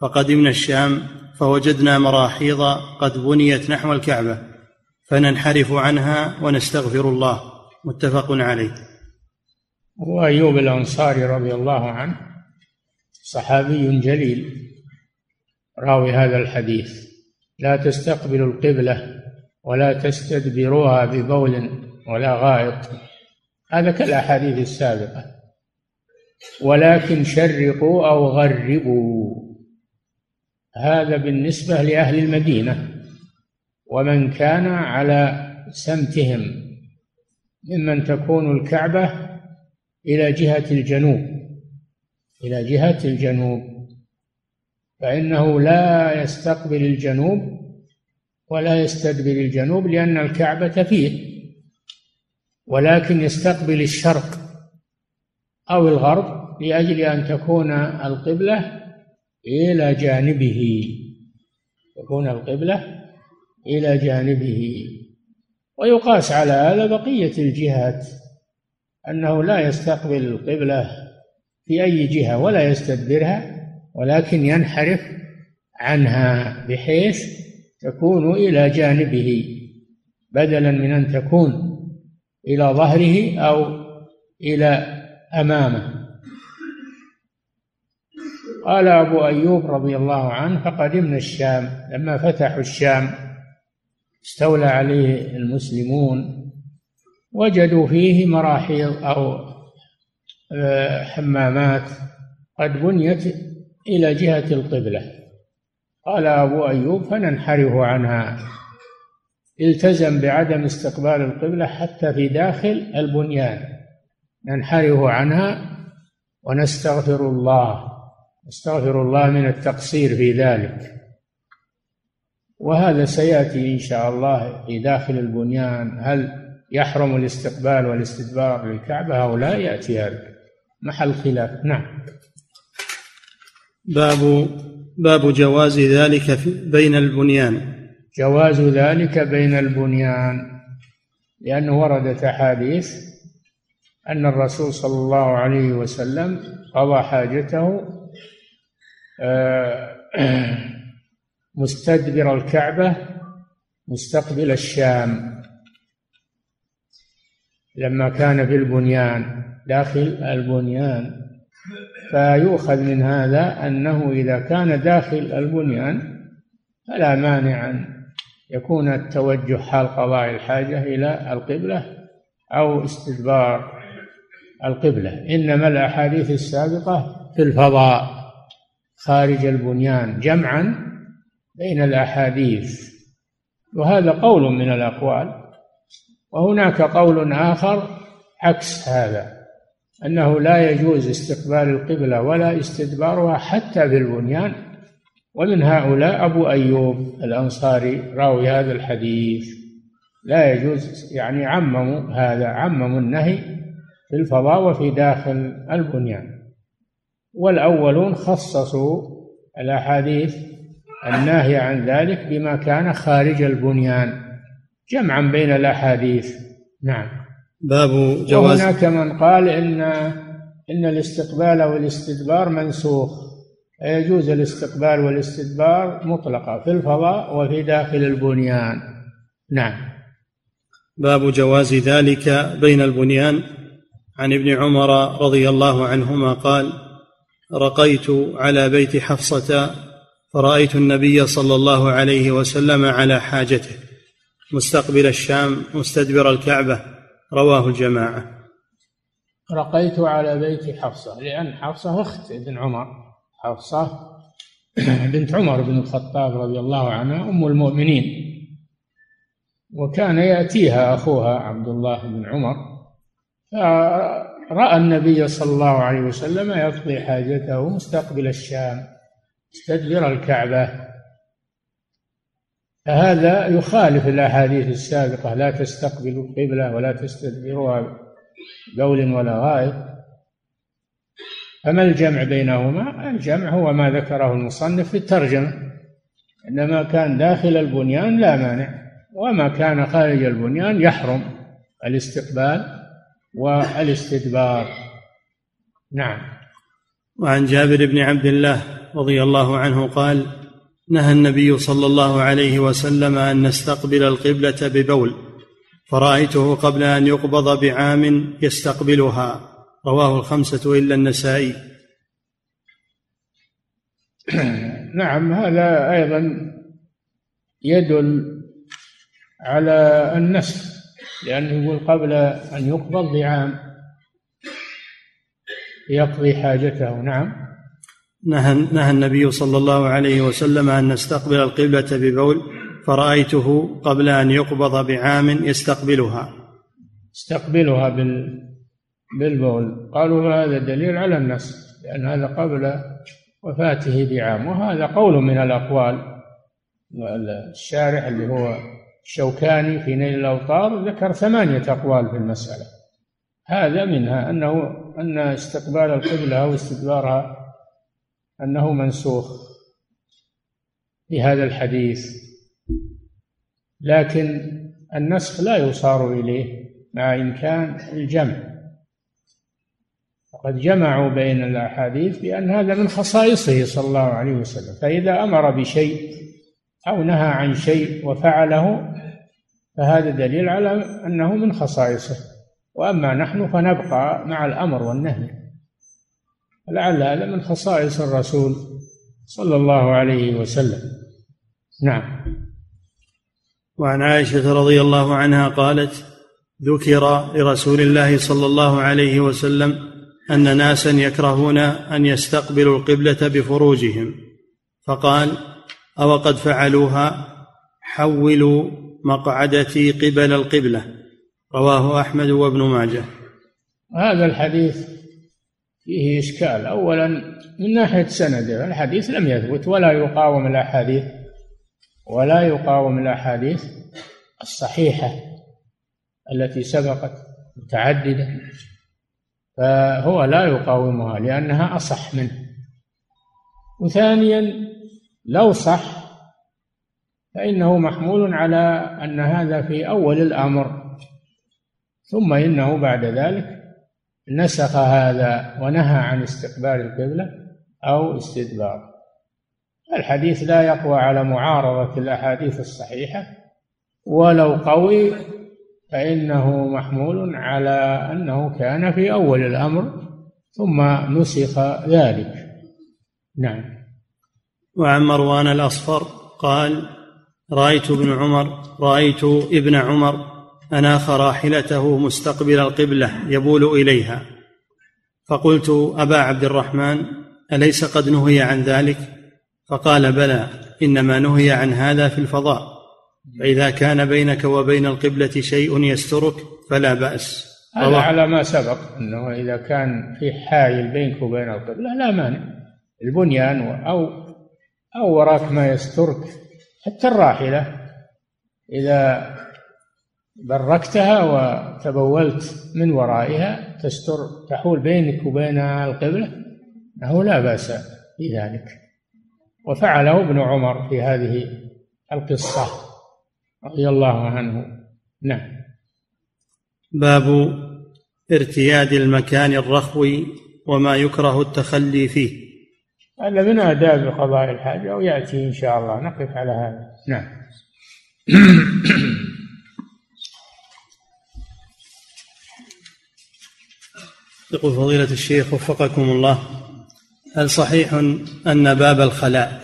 فقدمنا الشام فوجدنا مراحيض قد بنيت نحو الكعبة فننحرف عنها ونستغفر الله. متفق عليه. وأيوب الأنصاري رضي الله عنه صحابي جليل راوي هذا الحديث. لا تستقبلوا القبلة ولا تستدبروها ببول ولا غائط. هذا كالأحاديث السابقة. ولكن شرقوا أو غربوا. هذا بالنسبة لأهل المدينة. ومن كان على سمتهم ممن تكون الكعبة إلى جهة الجنوب. إلى جهة الجنوب فإنه لا يستقبل الجنوب ولا يستدبر الجنوب لأن الكعبة فيه ولكن يستقبل الشرق أو الغرب لأجل أن تكون القبلة إلى جانبه تكون القبلة إلى جانبه. ويقاس على هذا بقية الجهات أنه لا يستقبل القبلة في أي جهة ولا يستدبرها ولكن ينحرف عنها بحيث تكون إلى جانبه بدلا من أن تكون إلى ظهره أو إلى أمامه. قال أبو أيوب رضي الله عنه فقدمنا الشام لما فتحوا الشام استولى عليه المسلمون وجدوا فيه مراحيض أو حمامات قد بنيت إلى جهة القبلة. قال أبو أيوب فننحرف عنها. التزم بعدم استقبال القبلة حتى في داخل البنيان. ننحرف عنها ونستغفر الله. نستغفر الله من التقصير في ذلك. وهذا سيأتي إن شاء الله في داخل البنيان. هل يحرم الاستقبال والاستدبار للكعبة أو لا؟ يأتي هذا. محل خلاف نعم. باب باب جواز ذلك بين البنيان. جواز ذلك بين البنيان. لأنه وردت أحاديث أن الرسول صلى الله عليه وسلم قضى حاجته آه، <clears throat> مستدبر الكعبة مستقبل الشام. لما كان في البنيان. داخل البنيان. فيؤخذ من هذا أنه إذا كان داخل البنيان فلا مانع أن يكون التوجه حال قضاء الحاجة إلى القبلة أو استدبار القبلة. إنما الأحاديث السابقة في الفضاء خارج البنيان جمعا بين الأحاديث. وهذا قول من الأقوال. وهناك قول آخر عكس هذا. أنه لا يجوز استقبال القبلة ولا استدبارها حتى في البنيان. ومن هؤلاء أبو أيوب الأنصاري راوي هذا الحديث. لا يجوز يعني عمموا هذا عمموا النهي في الفضاء وفي داخل البنيان. والأولون خصصوا الأحاديث الناهية عن ذلك بما كان خارج البنيان جمعا بين الأحاديث. نعم. باب جواز وهناك من قال إن إن الاستقبال والاستدبار منسوخ. يجوز الاستقبال والاستدبار مطلقة في الفضاء وفي داخل البنيان. نعم. باب جواز ذلك بين البنيان. عن ابن عمر رضي الله عنهما قال رقيت على بيت حفصة فرأيت النبي صلى الله عليه وسلم على حاجته. مستقبل الشام مستدبر الكعبة. رواه الجماعة. رقيت على بيت حفصة لأن حفصة أخت ابن عمر. حفصة <clears throat> بنت عمر بن الخطاب رضي الله عنها أم المؤمنين. وكان يأتيها أخوها عبد الله بن عمر راى النبي صلى الله عليه وسلم يقضي حاجته مستقبل الشام يستدبر الكعبة. فهذا يخالف الأحاديث السابقة لا تستقبلوا القبلة ولا تستدبروها بول ولا غائط فما الجمع بينهما؟ الجمع هو ما ذكره المصنف في الترجمة. إنما كان داخل البنيان لا مانع وما كان خارج البنيان يحرم الاستقبال والاستدبار. نعم. وعن جابر بن عبد الله رضي الله عنه قال نهى النبي صلى الله عليه وسلم أن نستقبل القبلة ببول فرأيته قبل أن يقبض بعام يستقبلها. رواه الخمسة إلا النسائي. <clears throat> نعم هذا أيضا يدل على النسخ لأنه يقول قبل أن يقبض بعام يقضي حاجته. نعم. نهى, نهى النبي صلى الله عليه وسلم أن نستقبل القبلة ببول فرأيته قبل أن يقبض بعام يستقبلها. يستقبلها بال بالبول. قالوا هذا دليل على النص لأن هذا قبل وفاته بعام. وهذا قول من الأقوال الشارح اللي هو الشوكاني في نيل الأوطار ذكر ثمانية أقوال في المسألة. هذا منها أنه أن استقبال القبلة أو استدبارها أنه منسوخ بهذا الحديث. لكن النسخ لا يصار إليه مع إمكان الجمع. وقد جمعوا بين الأحاديث بأن هذا من خصائصه صلى الله عليه وسلم. فإذا أمر بشيء أو نهى عن شيء وفعله فهذا دليل على أنه من خصائصه. وأما نحن فنبقى مع الأمر والنهي. لعل هذا من خصائص الرسول صلى الله عليه وسلم. نعم. وعن عائشة رضي الله عنها قالت ذكر لرسول الله صلى الله عليه وسلم أن ناسا يكرهون أن يستقبلوا القبلة بفروجهم فقال أو قد فعلوها حولوا مقعدتي قبل القبلة. رواه أحمد وابن ماجه. هذا الحديث فيه إشكال. أولا من ناحية سنده الحديث لم يثبت ولا يقاوم الأحاديث ولا يقاوم الأحاديث الصحيحة التي سبقت متعددة. فهو لا يقاومها لأنها أصح منه. وثانيا لو صح فإنه محمول على أن هذا في أول الأمر ثم إنه بعد ذلك نسخ هذا ونهى عن استقبال القبلة أو استدبار. الحديث لا يقوى على معارضة الأحاديث الصحيحة ولو قوي فإنه محمول على أنه كان في أول الأمر ثم نسخ ذلك. نعم. وعن مروان الأصفر قال رأيت ابن عمر رأيت ابن عمر أناخ راحلته مستقبل القبلة يبول إليها. فقلت أبا عبد الرحمن أليس قد نهي عن ذلك؟ فقال بلى إنما نهي عن هذا في الفضاء. فإذا كان بينك وبين القبلة شيء يسترك فلا بأس. هذا على ما سبق أنه إذا كان في حائل بينك وبين القبلة لا مانع. البنيان أو أو وراك ما يسترك حتى الراحلة. إذا بركتها وتبولت من ورائها تستر تحول بينك وبين القبلة. أنه لا بأس في ذلك وفعله ابن عمر في هذه القصة رضي الله عنه. نعم. باب ارتياد المكان الرخو وما يكره التخلي فيه. هذا من آداب قضاء الحاجة ويأتي إن شاء الله. نقف على هذا. نعم. <coughs> يقول فضيلة الشيخ وفقكم الله هل صحيح أن باب الخلاء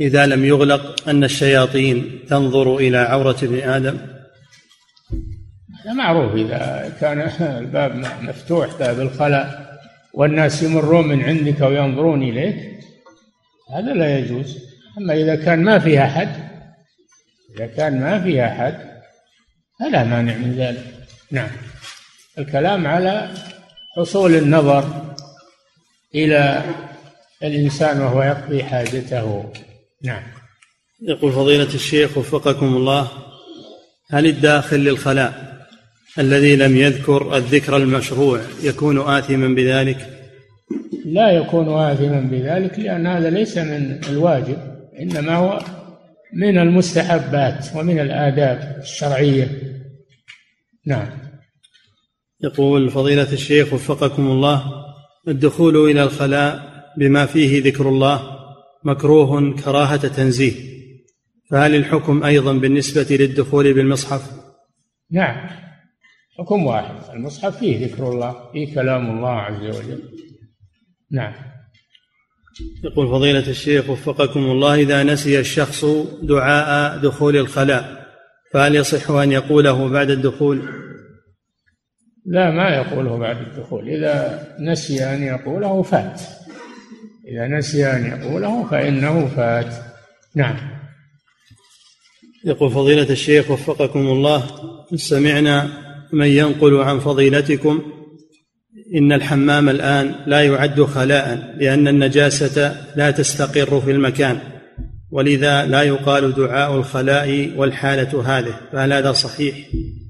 إذا لم يغلق أن الشياطين تنظر إلى عورة ابن آدم؟ معروف إذا كان الباب مفتوح باب الخلاء والناس يمرون من عندك وينظرون إليك هذا لا يجوز. أما إذا كان ما فيها حد إذا كان ما فيها حد فلا مانع من ذلك. نعم. الكلام على حصول النظر إلى الإنسان وهو يقضي حاجته. نعم. يقول فضيلة الشيخ وفقكم الله هل الداخل للخلاء الذي لم يذكر الذكر المشروع يكون آثما بذلك؟ لا يكون آثما بذلك لأن هذا ليس من الواجب إنما هو من المستحبات ومن الآداب الشرعية. نعم. يقول فضيلة الشيخ وفقكم الله الدخول إلى الخلاء بما فيه ذكر الله مكروه كراهة تنزيه فهل الحكم أيضا بالنسبة للدخول بالمصحف؟ نعم حكم واحد المصحف فيه ذكر الله فيه كلام الله عز وجل. نعم. يقول فضيلة الشيخ وفقكم الله إذا نسي الشخص دعاء دخول الخلاء فهل يصح أن يقوله بعد الدخول؟ لا ما يقوله بعد الدخول. إذا نسي أن يقوله فات. إذا نسي أن يقوله فإنه فات. نعم. يقول فضيلة الشيخ وفقكم الله سمعنا من ينقل عن فضيلتكم إن الحمام الآن لا يعد خلاء لأن النجاسة لا تستقر في المكان ولذا لا يقال دعاء الخلاء والحالة هذه فهل هذا صحيح؟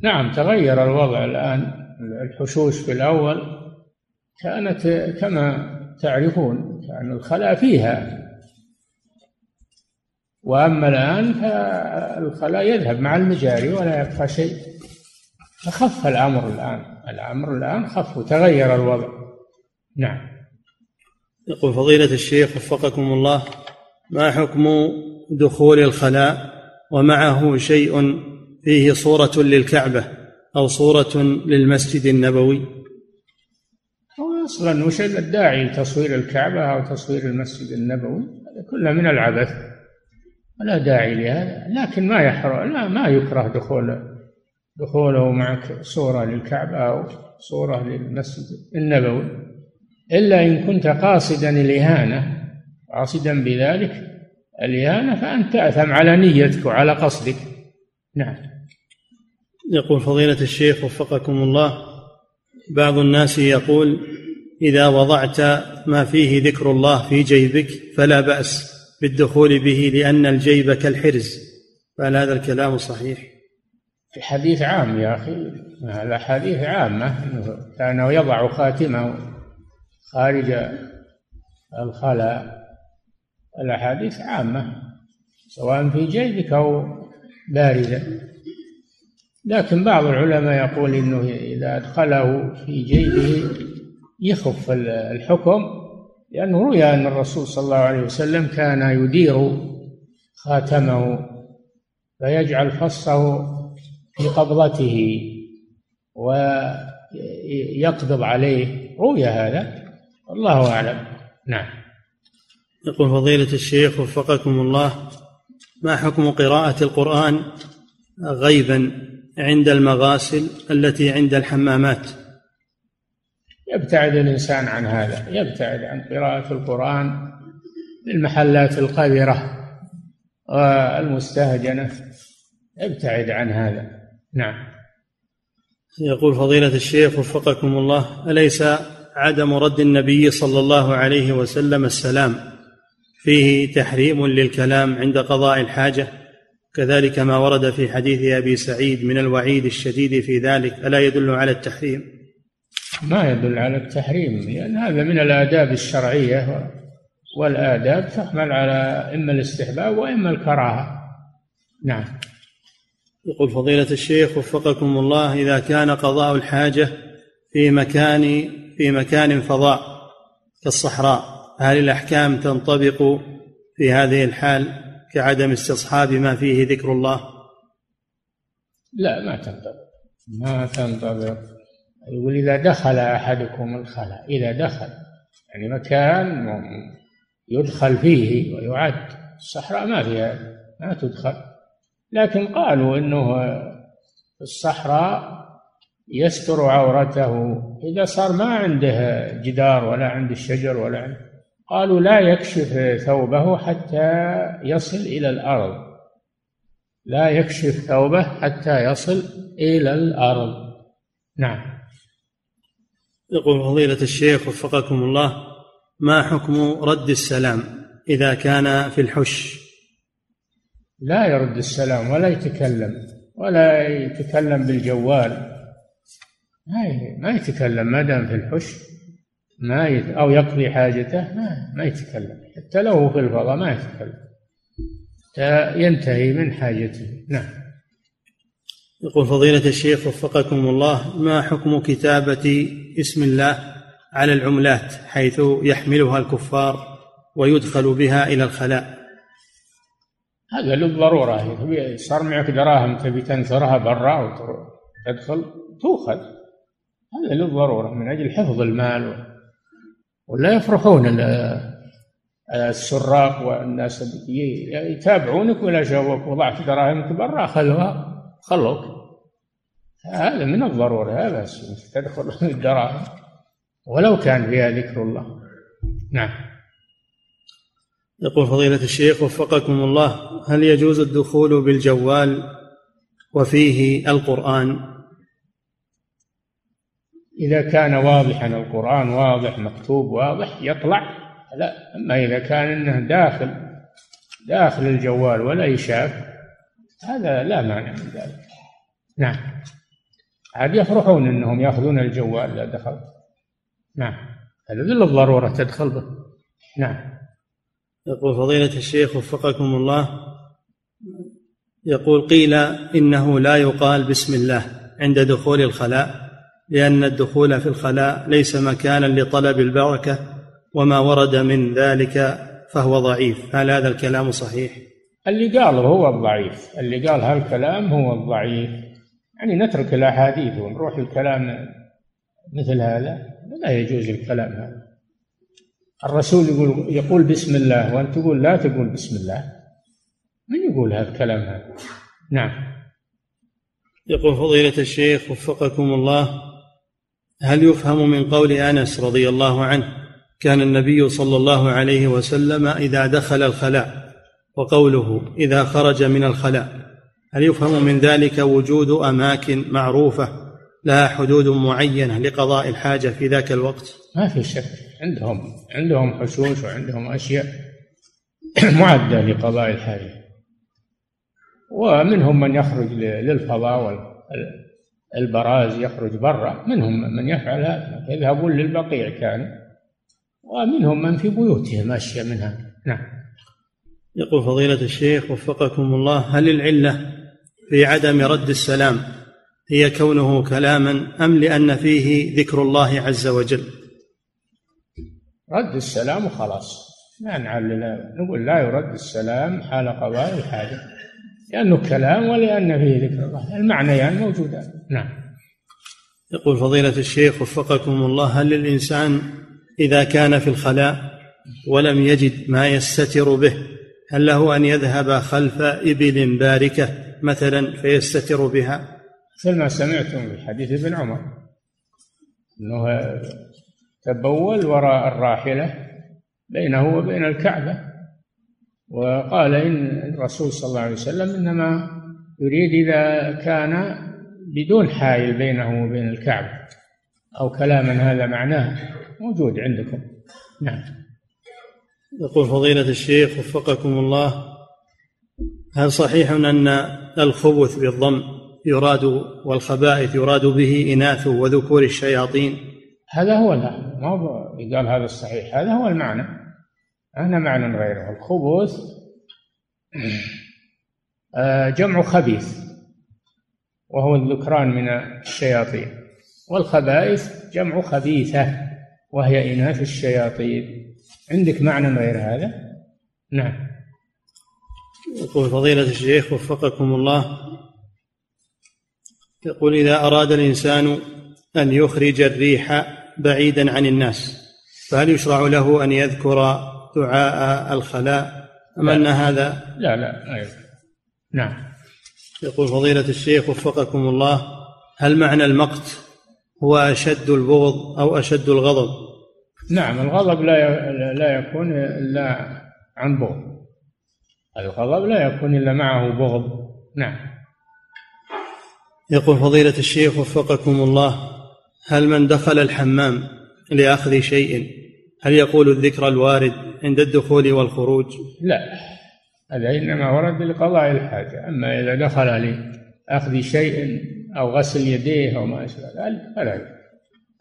نعم تغير الوضع الآن. الحشوش في الأول كانت كما تعرفون كان الخلاء فيها. وأما الآن فالخلاء يذهب مع المجاري ولا يبقى شيء. فخف الأمر الآن. الأمر الآن خف وتغير الوضع. نعم. يقول فضيلة الشيخ وفقكم الله ما حكم دخول الخلاء ومعه شيء فيه صورة للكعبة؟ أو صورة للمسجد النبوي؟ هو أصلا وش الداعي لتصوير الكعبة أو تصوير المسجد النبوي هذا كله من العبث. ولا داعي لهذا لكن ما يحرم لا ما يكره دخول دخوله معك صورة للكعبة أو صورة للمسجد النبوي. إلا إن كنت قاصدا الإهانة قاصدا بذلك الإهانة فأنت تأثم على نيتك وعلى قصدك. نعم. يقول فضيلة الشيخ وفقكم الله بعض الناس يقول إذا وضعت ما فيه ذكر الله في جيبك فلا بأس بالدخول به لأن الجيب كالحرز. فهل هذا الكلام صحيح؟ في حديث عام يا أخي هذا حديث عامة أنه كان يضع خاتمه خارج الخلاء. الأحاديث عامة سواء في جيبك أو باردة لكن بعض العلماء يقول إنه إذا أدخله في جيبه يخف الحكم لأنه روي أن الرسول صلى الله عليه وسلم كان يدير خاتمه فيجعل فصه في قبضته ويقبض عليه روي هذا. الله أعلم. نعم. يقول فضيلة الشيخ وفقكم الله ما حكم قراءة القرآن غيبا؟ عند المغاسل التي عند الحمامات. يبتعد الإنسان عن هذا يبتعد عن قراءة القرآن في المحلات القذرة والمستهجنة ابتعد عن هذا. نعم. يقول فضيلة الشيخ وفقكم الله أليس عدم رد النبي صلى الله عليه وسلم السلام فيه تحريم للكلام عند قضاء الحاجة؟ كذلك ما ورد في حديث أبي سعيد من الوعيد الشديد في ذلك ألا يدل على التحريم؟ ما يدل على التحريم لأن هذا من الآداب الشرعية والآداب تحمل على إما الاستحباب وإما الكراهة. نعم. يقول فضيلة الشيخ وفقكم الله إذا كان قضاء الحاجة في مكان في مكان فضاء كالصحراء هل الأحكام تنطبق في هذه الحال؟ كعدم استصحاب ما فيه ذكر الله؟ لا ما تنطبق. ما تنطبق. يقول إذا دخل أحدكم الخلاء إذا دخل يعني مكان يدخل فيه ويعد الصحراء ما فيها ما تدخل. لكن قالوا إنه في الصحراء يستر عورته. إذا صار ما عنده جدار ولا عنده الشجر ولا عنده قالوا لا يكشف ثوبه حتى يصل إلى الأرض. لا يكشف ثوبه حتى يصل إلى الأرض. نعم. يقول فضيلة الشيخ وفقكم الله ما حكم رد السلام إذا كان في الحش؟ لا يرد السلام ولا يتكلم ولا يتكلم بالجوال. ما ما يتكلم ما دام في الحش. ما يت... أو يقضي حاجته ما ما يتكلم. حتى لو في الفضاء ما يتكلم. حتى ينتهي من حاجته. نعم. يقول فضيلة الشيخ وفقكم الله ما حكم كتابة اسم الله على العملات حيث يحملها الكفار ويدخل بها إلى الخلاء؟ هذا للضرورة. صار معك دراهم تبي تنثرها برا وتدخل تؤخذ. هذا للضرورة من أجل حفظ المال ولا يفرحون السراق والناس يتابعونك ولا شافوك وضعت دراهمك برا أخذوها خلوك. هذا من الضرورة لا بأس <laughs> تدخل الدراهم. ولو كان فيها ذكر الله. نعم. يقول فضيلة الشيخ وفقكم الله هل يجوز الدخول بالجوال وفيه القرآن؟ إذا كان واضحا القرآن واضح مكتوب واضح يطلع. لا أما إذا كان إنه داخل داخل الجوال ولا يشاف هذا لا مانع من ذلك. نعم. عاد يفرحون إنهم يأخذون الجوال إذا دخلت نعم. هذا للضروره تدخل به. نعم. يقول فضيلة الشيخ وفقكم الله يقول قيل إنه لا يقال بسم الله عند دخول الخلاء. لأن الدخول في الخلاء ليس مكانا لطلب البركة وما ورد من ذلك فهو ضعيف. هل هذا الكلام صحيح؟ اللي قاله هو الضعيف. اللي قال هالكلام هو الضعيف. يعني نترك الأحاديث ونروح الكلام مثل هذا. لا يجوز الكلام هذا. الرسول يقول يقول بسم الله وأنت تقول لا تقول بسم الله. من يقول هذا الكلام هذا؟ نعم. يقول فضيلة الشيخ وفقكم الله هل يفهم من قول أنس رضي الله عنه كان النبي صلى الله عليه وسلم إذا دخل الخلاء وقوله إذا خرج من الخلاء؟ هل يفهم من ذلك وجود أماكن معروفة لها حدود معينة لقضاء الحاجة في ذاك الوقت؟ ما في شك. عندهم عندهم حشوش وعندهم أشياء <clears throat> معدة لقضاء الحاجة. ومنهم من يخرج للفضاء والبراز يخرج برا منهم من يفعل هذا. يذهبون للبقيع كان ومنهم من في بيوتهم أشياء منها نعم. يقول فضيلة الشيخ وفقكم الله هل العلة في عدم رد السلام هي كونه كلاما أم لأن فيه ذكر الله عز وجل؟ رد السلام وخلاص ما نعلل نقول لا يرد السلام حال قضاء الحاجة. لأنه كلام ولأن فيه ذكر الله. المعنيان يعني موجودان نعم. يقول فضيلة الشيخ وفقكم الله هل للإنسان إذا كان في الخلاء ولم يجد ما يستتر به هل له أن يذهب خلف إبل باركة مثلا فيستتر بها؟ مثل ما سمعتم في حديث ابن عمر إنه تبول وراء الراحلة بينه وبين الكعبة. وقال إن الرسول صلى الله عليه وسلم إنما يريد إذا كان بدون حائل بينه وبين الكعبة أو كلاما هذا معناه موجود عندكم. نعم. يقول فضيلة الشيخ وفقكم الله هل صحيح أن الخبث بالضم يراد والخبائث يراد به إناث وذكور الشياطين؟ هذا هو لا ما قال هذا الصحيح هذا هو المعنى. أنا معنى غيره. الخبث آه، جمع خبيث وهو الذكران من الشياطين. والخبائث جمع خبيثة وهي إناث الشياطين. عندك معنى غير هذا؟ نعم. يقول فضيلة الشيخ وفقكم الله يقول إذا أراد الإنسان أن يخرج الريح بعيدا عن الناس فهل يشرع له أن يذكر دعاء الخلاء. أم أن هذا لا لا لا نعم. يقول فضيلة الشيخ وفقكم الله هل معنى المقت هو أشد البغض أو أشد الغضب؟ نعم الغضب لا لا يكون إلا عن بغض. الغضب لا يكون إلا معه بغض. نعم. يقول فضيلة الشيخ وفقكم الله هل من دخل الحمام لأخذ شيء؟ هل يقول الذكر الوارد عند الدخول والخروج؟ لا هذا إنما ورد لقضاء الحاجة. أما إذا دخل لأخذ شيء أو غسل يديه أو ما أشبه ذلك فلا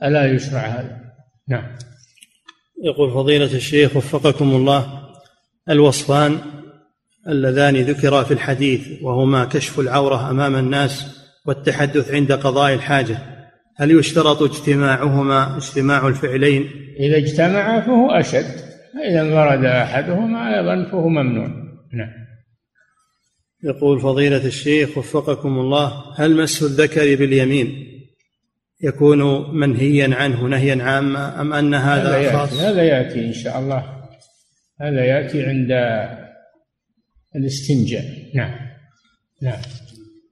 ألا يشرع هذا؟ نعم. يقول فضيلة الشيخ وفقكم الله الوصفان اللذان ذكرا في الحديث وهما كشف العورة أمام الناس والتحدث عند قضاء الحاجة. هل يشترط اجتماعهما اجتماع الفعلين؟ إذا اجتمعا فهو أشد فإذا انفرد أحدهما أيضا فهو ممنوع. نعم. يقول فضيلة الشيخ وفقكم الله هل مس الذكر باليمين؟ يكون منهيا عنه نهيا عاما أم أن هذا, هذا خاص؟ هذا يأتي إن شاء الله. هذا يأتي عند الاستنجاء. نعم. نعم.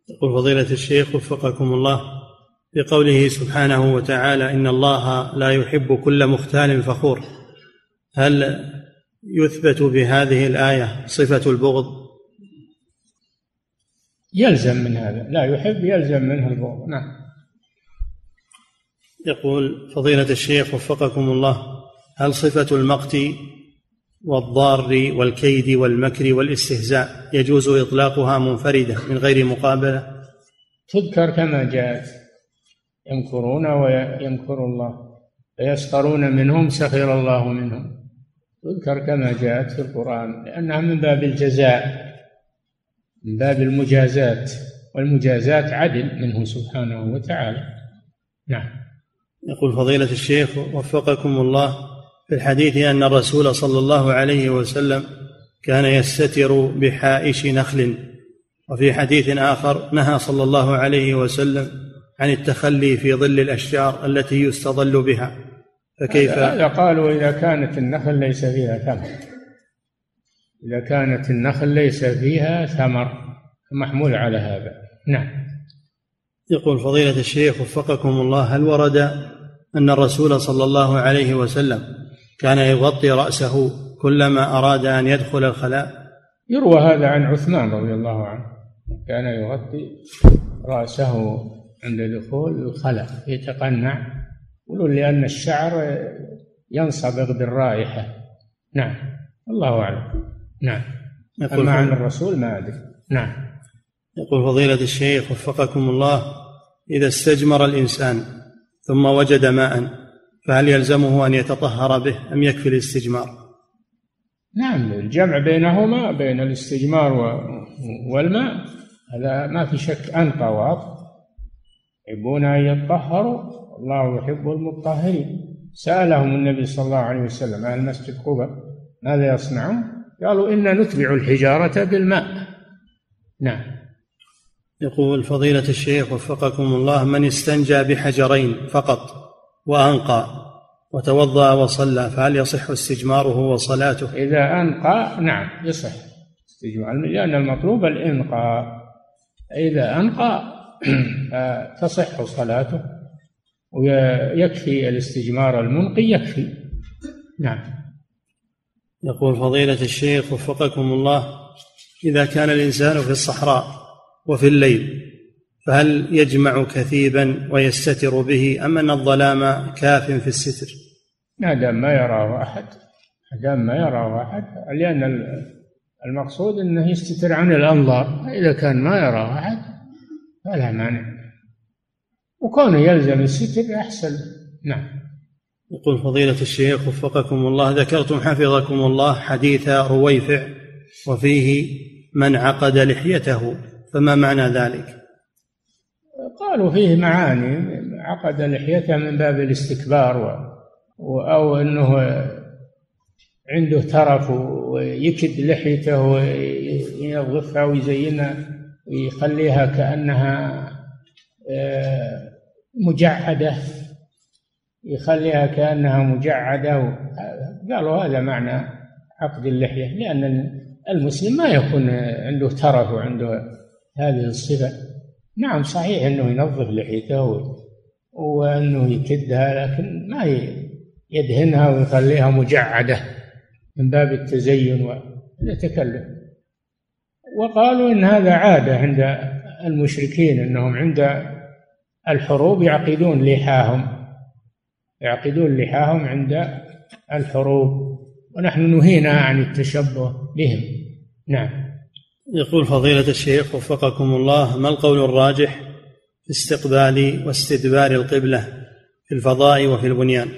يقول فضيلة الشيخ وفقكم الله بقوله سبحانه وتعالى إن الله لا يحب كل مختال فخور. هل يثبت بهذه الآية صفة البغض؟ يلزم من هذا. لا يحب يلزم منه البغض. نعم. يقول فضيلة الشيخ وفقكم الله هل صفة المقت والضار والكيد والمكر والاستهزاء يجوز إطلاقها منفردة من غير مقابلة؟ تذكر كما جاءت. يمكرون ويمكر الله فيسخرون منهم سخر الله منهم. تذكر كما جاءت في القرآن لأنها من باب الجزاء من باب المجازات والمجازات عدل منه سبحانه وتعالى. نعم. يقول فضيلة الشيخ وفقكم الله في الحديث أن الرسول صلى الله عليه وسلم كان يستتر بحائش نخل وفي حديث آخر نهى صلى الله عليه وسلم عن التخلي في ظل الأشجار التي يستظل بها. فكيف؟ هذا قالوا إذا كانت النخل ليس فيها ثمر. إذا كانت النخل ليس فيها ثمر محمول على هذا. نعم. يقول فضيلة الشيخ وفقكم الله هل ورد أن الرسول صلى الله عليه وسلم كان يغطي رأسه كلما أراد أن يدخل الخلاء؟ يروى هذا عن عثمان رضي الله عنه. كان يغطي رأسه عند دخول الخلاء يتقنع. يقولون لأن الشعر ينصبغ بالرائحة. نعم. الله أعلم. نعم. أما عن الرسول ما أدري. نعم. يقول فضيلة الشيخ وفقكم الله إذا استجمر الإنسان ثم وجد ماء فهل يلزمه أن يتطهر به أم يكفي الاستجمار؟ نعم. الجمع بينهما بين الاستجمار والماء هذا ما في شك أنقى وأطهر يحبون أن يطهروا الله يحب المطهرين سألهم النبي صلى الله عليه وسلم أهل مسجد قبة ماذا يصنعون؟ قالوا إنا نتبع الحجارة بالماء نعم يقول فضيلة الشيخ وفقكم الله من استنجى بحجرين فقط وأنقى وتوضأ وصلى فهل يصح استجماره وصلاته؟ إذا أنقى نعم يصح استجمار لأن المطلوب الإنقاء إذا أنقى تصح صلاته ويكفي الاستجمار المنقي يكفي. نعم. يقول فضيلة الشيخ وفقكم الله إذا كان الإنسان في الصحراء وفي الليل فهل يجمع كثيبا ويستتر به أم أن الظلام كاف في الستر؟ ما دام ما يراه أحد ما دام ما يراه أحد لأن المقصود أنه يستتر عن الأنظار. إذا كان ما يراه أحد فلا مانع. وكونه يلزم الستر أحسن. نعم. يقول فضيلة الشيخ وفقكم الله ذكرتم حفظكم الله حديث رويفع وفيه من عقد لحيته فما معنى ذلك؟ قالوا فيه معاني عقد لحيته من باب الاستكبار و أو أنه عنده ترف ويكد لحيته وينظفها ويزينها ويخليها كأنها آه، مجعدة. يخليها كأنها مجعدة قالوا هذا معنى عقد اللحية لأن المسلم ما يكون عنده ترف وعنده هذه الصفة. نعم صحيح إنه ينظف لحيته وإنه يكدها لكن ما يدهنها ويخليها مجعدة من باب التزين والتكلف وقالوا إن هذا عادة عند المشركين أنهم عند الحروب يعقدون لحاهم يعقدون لحاهم عند الحروب ونحن نهينا عن التشبه بهم. نعم. يقول فضيلة الشيخ وفقكم الله ما القول الراجح في استقبال واستدبار القبلة في الفضاء وفي البنيان؟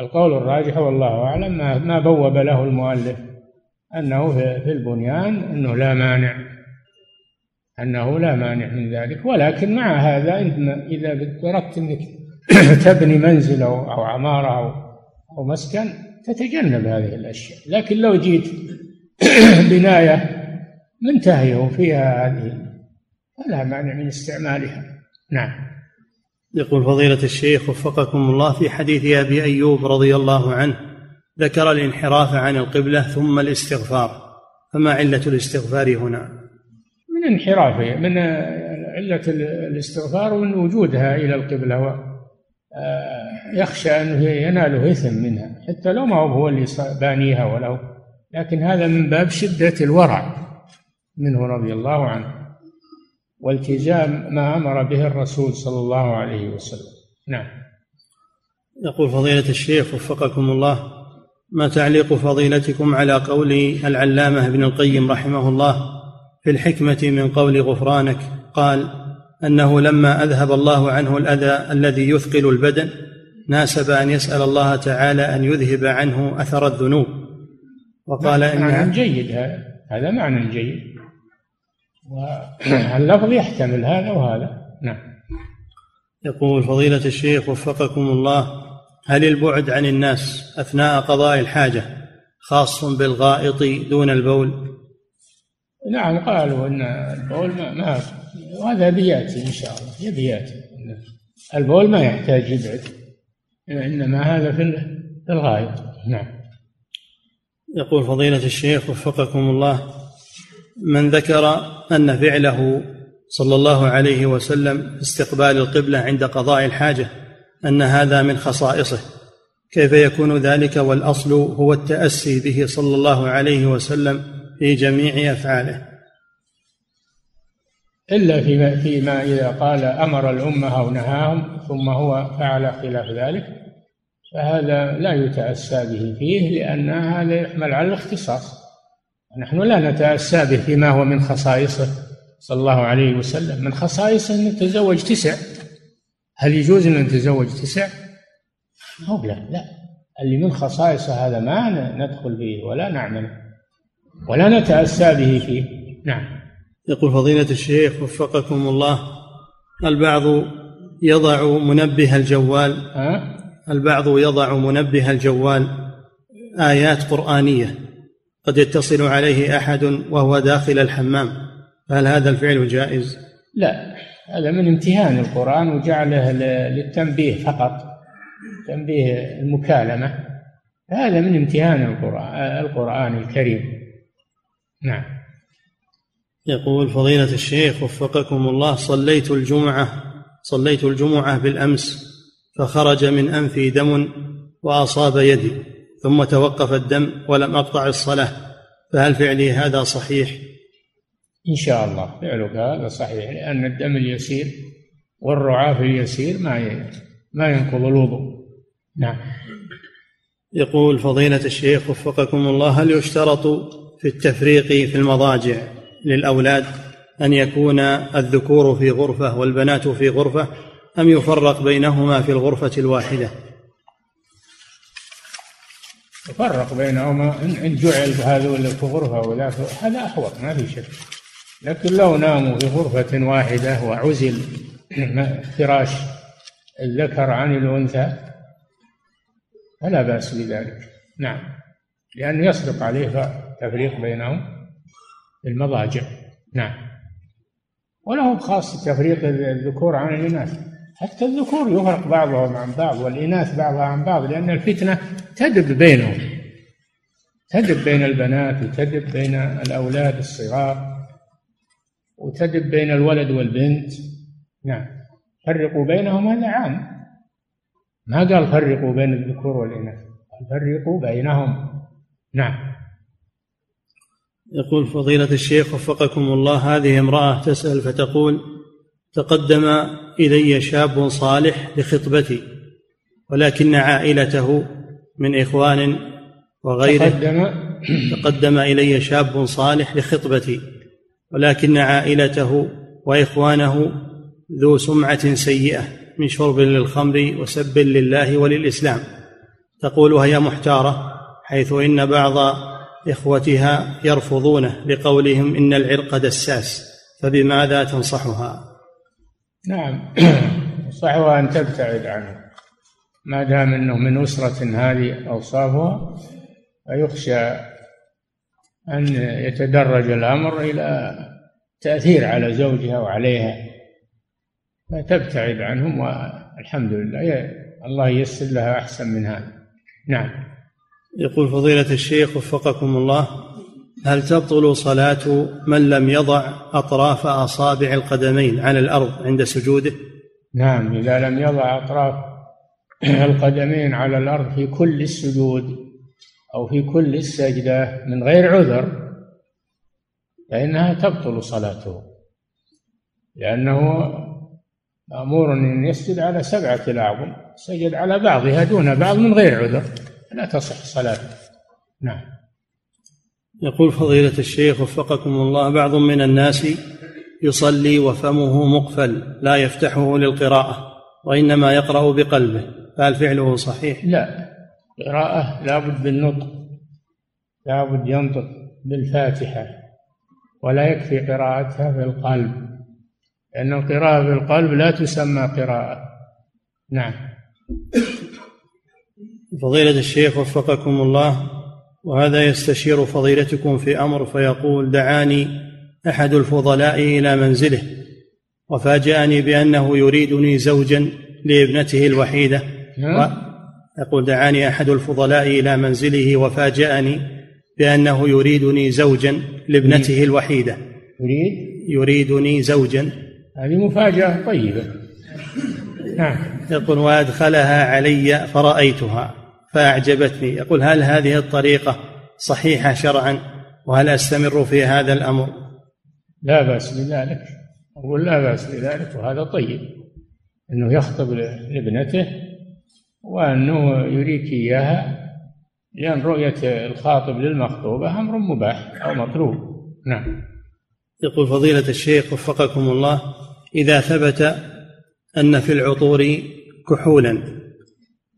القول الراجح والله أعلم ما بوب له المؤلف. أنه في البنيان أنه لا مانع أنه لا مانع من ذلك ولكن مع هذا إذا أردت أنك <clears throat> تبني منزل أو عمارة أو أو مسكن تتجنب هذه الأشياء. لكن لو جيت <clears throat> بناية منتهية وفيها هذه فلا مانع من استعمالها. نعم. يقول فضيلة الشيخ وفقكم الله في حديث أبي أيوب رضي الله عنه ذكر الانحراف عن القبلة ثم الاستغفار. فما علة الاستغفار هنا؟ من انحرافه من علة الاستغفار ومن وجودها إلى القبلة آه، يخشى أنه يناله إثم منها. حتى لو ما هو اللي بانيها وله. لكن هذا من باب شدة الورع منه رضي الله عنه. والتزام ما أمر به الرسول صلى الله عليه وسلم. نعم. يقول فضيلة الشيخ وفقكم الله ما تعليق فضيلتكم على قول العلامة ابن القيم رحمه الله في الحكمة من قول غفرانك قال أنه لما أذهب الله عنه الأذى الذي يثقل البدن ناسب أن يسأل الله تعالى أن يذهب عنه أثر الذنوب. وقال إن معنى جيد هذا معنى جيد. واللفظ يحتمل هذا وهذا. نعم. يقول فضيلة الشيخ وفقكم الله هل البعد عن الناس أثناء قضاء الحاجة خاص بالغائط دون البول؟ نعم قالوا أن البول ما, ما وهذا بياتي إن شاء الله. يبياتي البول ما يحتاج يبعد إنما هذا في الغائط. نعم. يقول فضيلة الشيخ وفقكم الله من ذكر أن فعله صلى الله عليه وسلم استقبال القبلة عند قضاء الحاجة أن هذا من خصائصه. كيف يكون ذلك؟ والأصل هو التأسي به صلى الله عليه وسلم في جميع أفعاله. إلا فيما, فيما إذا قال أمر الأمة أو نهاهم ثم هو فعل خلاف ذلك فهذا لا يتأسى به فيه لأن هذا يحمل على الاختصاص. نحن لا نتأسى به فيما هو من خصائصه صلى الله عليه وسلم. من خصائصه أن يتزوج تسع. هل يجوز أن نتزوج تسع؟ أو لا. لا اللي من خصائصه هذا ما ندخل فيه ولا نعمل ولا نتأسى به فيه. نعم. يقول فضيلة الشيخ وفقكم الله البعض يضع منبه الجوال؟ البعض يضع منبه الجوال آيات قرآنية قد يتصل عليه أحد وهو داخل الحمام فهل هذا الفعل جائز؟ لا. هذا من امتهان القرآن وجعله للتنبيه فقط تنبيه المكالمة. هذا من امتهان القران القرآن الكريم. نعم. يقول فضيلة الشيخ وفقكم الله صليت الجمعة صليت الجمعة بالأمس فخرج من أنفي دم وأصاب يدي ثم توقف الدم ولم أقطع الصلاة فهل فعلي هذا صحيح؟ إن شاء الله. فعلك هذا صحيح لأن الدم اليسير والرعاف اليسير ما ما ينقض الوضوء. نعم. يقول فضيلة الشيخ وفقكم الله هل يشترط في التفريق في المضاجع للأولاد أن يكون الذكور في غرفة والبنات في غرفة أم يفرق بينهما في الغرفة الواحدة؟ يفرق بينهما إن جعل هذول في غرفة ولا هذا أحوط ما في شك. لكن لو ناموا في غرفة واحدة وعزل فراش الذكر عن الأنثى فلا بأس بذلك. نعم لأنه يصدق عليه تفريق بينهم في المضاجع. نعم وله خاص تفريق الذكور عن الإناث. حتى الذكور يفرق بعضهم عن بعض والإناث بعضها عن بعض لأن الفتنة تدب بينهم. تدب بين البنات وتدب بين الأولاد الصغار. وتدب بين الولد والبنت. نعم. فرقوا بينهم هذا عام ما قال فرقوا بين الذكور والإناث. قال فرقوا بينهم. نعم. يقول فضيلة الشيخ وفقكم الله هذه امرأة تسأل فتقول تقدم إلي شاب صالح لخطبتي ولكن عائلته من إخوان وغيره. تقدم. تقدم إلي شاب صالح لخطبتي. ولكن عائلته وإخوانه ذو سمعة سيئة من شرب للخمر وسب لله وللإسلام. تقول وهي محتارة حيث إن بعض إخوتها يرفضونه لقولهم إن العرق دساس فبماذا تنصحها؟ نعم صحوها أن تبتعد عنه. ما دام أنه من أسرة هذه أوصافها فيخشى أن يتدرج الأمر إلى تأثير على زوجها وعليها فتبتعد عنهم والحمد لله الله ييسر لها أحسن من هذا نعم يقول فضيلة الشيخ وفقكم الله هل تبطل صلاة من لم يضع أطراف أصابع القدمين على الأرض عند سجوده؟ نعم إذا لم يضع أطراف القدمين على الأرض في كل السجود أو في كل السجدة من غير عذر فإنها تبطل صلاته. لأنه مأمور أن يسجد على سبعة الأعظم سجد على بعضها دون بعض من غير عذر لا تصح صلاته. نعم. يقول فضيلة الشيخ وفقكم الله بعض من الناس يصلي وفمه مقفل لا يفتحه للقراءة وإنما يقرأ بقلبه فهل فعله صحيح؟ لا. قراءة لابد بالنطق لابد ينطق بالفاتحة ولا يكفي قراءتها بالقلب لأن القراءة بالقلب لا تسمى قراءة نعم فضيلة الشيخ وفقكم الله وهذا يستشير فضيلتكم في أمر فيقول دعاني أحد الفضلاء إلى منزله وفاجأني بأنه يريدني زوجا لابنته الوحيدة نعم. يقول دعاني أحد الفضلاء إلى منزله وفاجأني بأنه يريدني زوجا لابنته الوحيدة. يريد؟ يريدني زوجا. هذه مفاجأة طيبة. نعم. يقول وأدخلها علي فرأيتها فأعجبتني. يقول هل هذه الطريقة صحيحة شرعا؟ وهل أستمر في هذا الأمر؟ لا بأس بذلك. أقول لا بأس بذلك وهذا طيب. أنه يخطب لابنته وأنه يريك إياها لأن رؤية الخاطب للمخطوبة أمر مباح أو مطلوب. نعم. يقول فضيلة الشيخ وفقكم الله إذا ثبت أن في العطور كحولا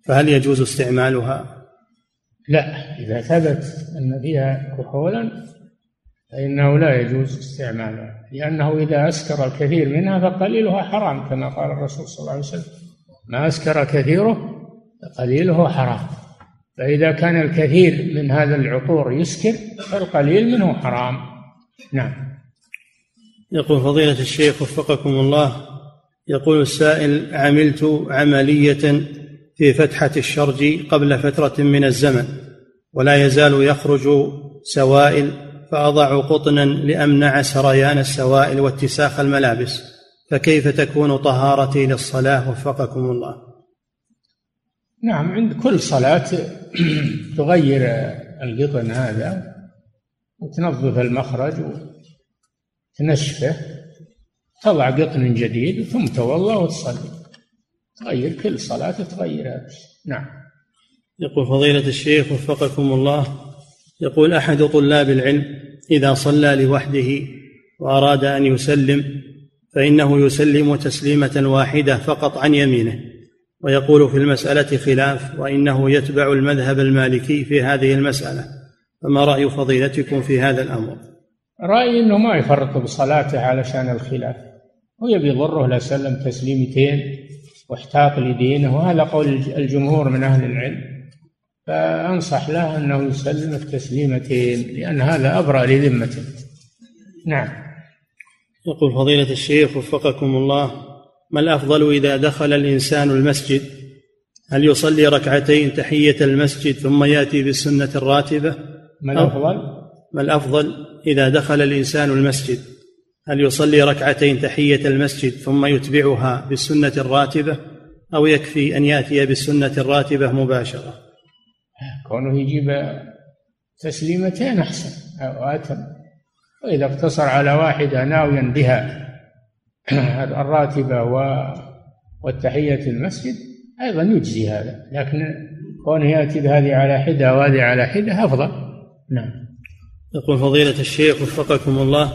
فهل يجوز استعمالها؟ لا إذا ثبت أن فيها كحولا فإنه لا يجوز استعمالها لأنه إذا أسكر الكثير منها فقليلها حرام كما قال الرسول صلى الله عليه وسلم. ما أسكر كثيره فقليله حرام. فإذا كان الكثير من هذا العطور يسكر فالقليل منه حرام. نعم. يقول فضيلة الشيخ وفقكم الله يقول السائل عملت عملية في فتحة الشرج قبل فترة من الزمن ولا يزال يخرج سوائل فأضع قطنا لأمنع سريان السوائل واتساخ الملابس فكيف تكون طهارتي للصلاة؟ وفقكم الله. نعم عند كل صلاة <clears throat> تغير القطن هذا وتنظف المخرج وتنشفه تضع قطن جديد ثم توضأ وتصلي. تغير كل صلاة تغيرها نعم. يقول فضيلة الشيخ وفقكم الله يقول أحد طلاب العلم إذا صلى لوحده وأراد أن يسلم فإنه يسلم تسليمة واحدة فقط عن يمينه. ويقول في المسألة خلاف وإنه يتبع المذهب المالكي في هذه المسألة. فما رأي فضيلتكم في هذا الأمر؟ رأيي أنه ما يفرط بصلاته علشان الخلاف. ويبي يضره لسلم تسليمتين واحتاط لدينه وهذا قول الجمهور من أهل العلم. فأنصح له أنه يسلم التسليمتين لأن هذا أبرأ لذمته. نعم. يقول فضيلة الشيخ وفقكم الله ما الأفضل إذا دخل الإنسان المسجد؟ هل يصلي ركعتين تحية المسجد ثم يأتي بالسنة الراتبة؟ ما الأفضل؟ ما الأفضل إذا دخل الإنسان المسجد؟ هل يصلي ركعتين تحية المسجد ثم يتبعها بالسنة الراتبة أو يكفي أن يأتي بالسنة الراتبة مباشرة؟ كونه يجيب تسليمتين أحسن أو أتم. وإذا اقتصر على واحدة ناويا بها <clears throat> الراتبة والتحية المسجد أيضا يجزي هذا لكن كونه يأتي بهذه على حدة وهذه على حدة أفضل. نعم. يقول فضيلة الشيخ وفقكم الله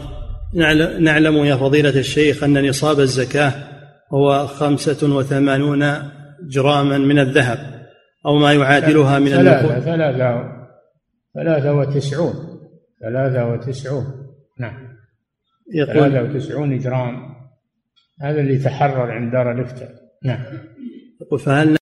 نعلم يا فضيلة الشيخ أن نصاب الزكاة هو خمسة وثمانون جراما من الذهب أو ما يعادلها من ثلاثة ثلاثة ثلاثة وتسعون ثلاثة وتسعون. نعم. يقول ثلاثة وتسعون جرام. هذا اللي تحرر عند دار الإفتاء. نعم. فهل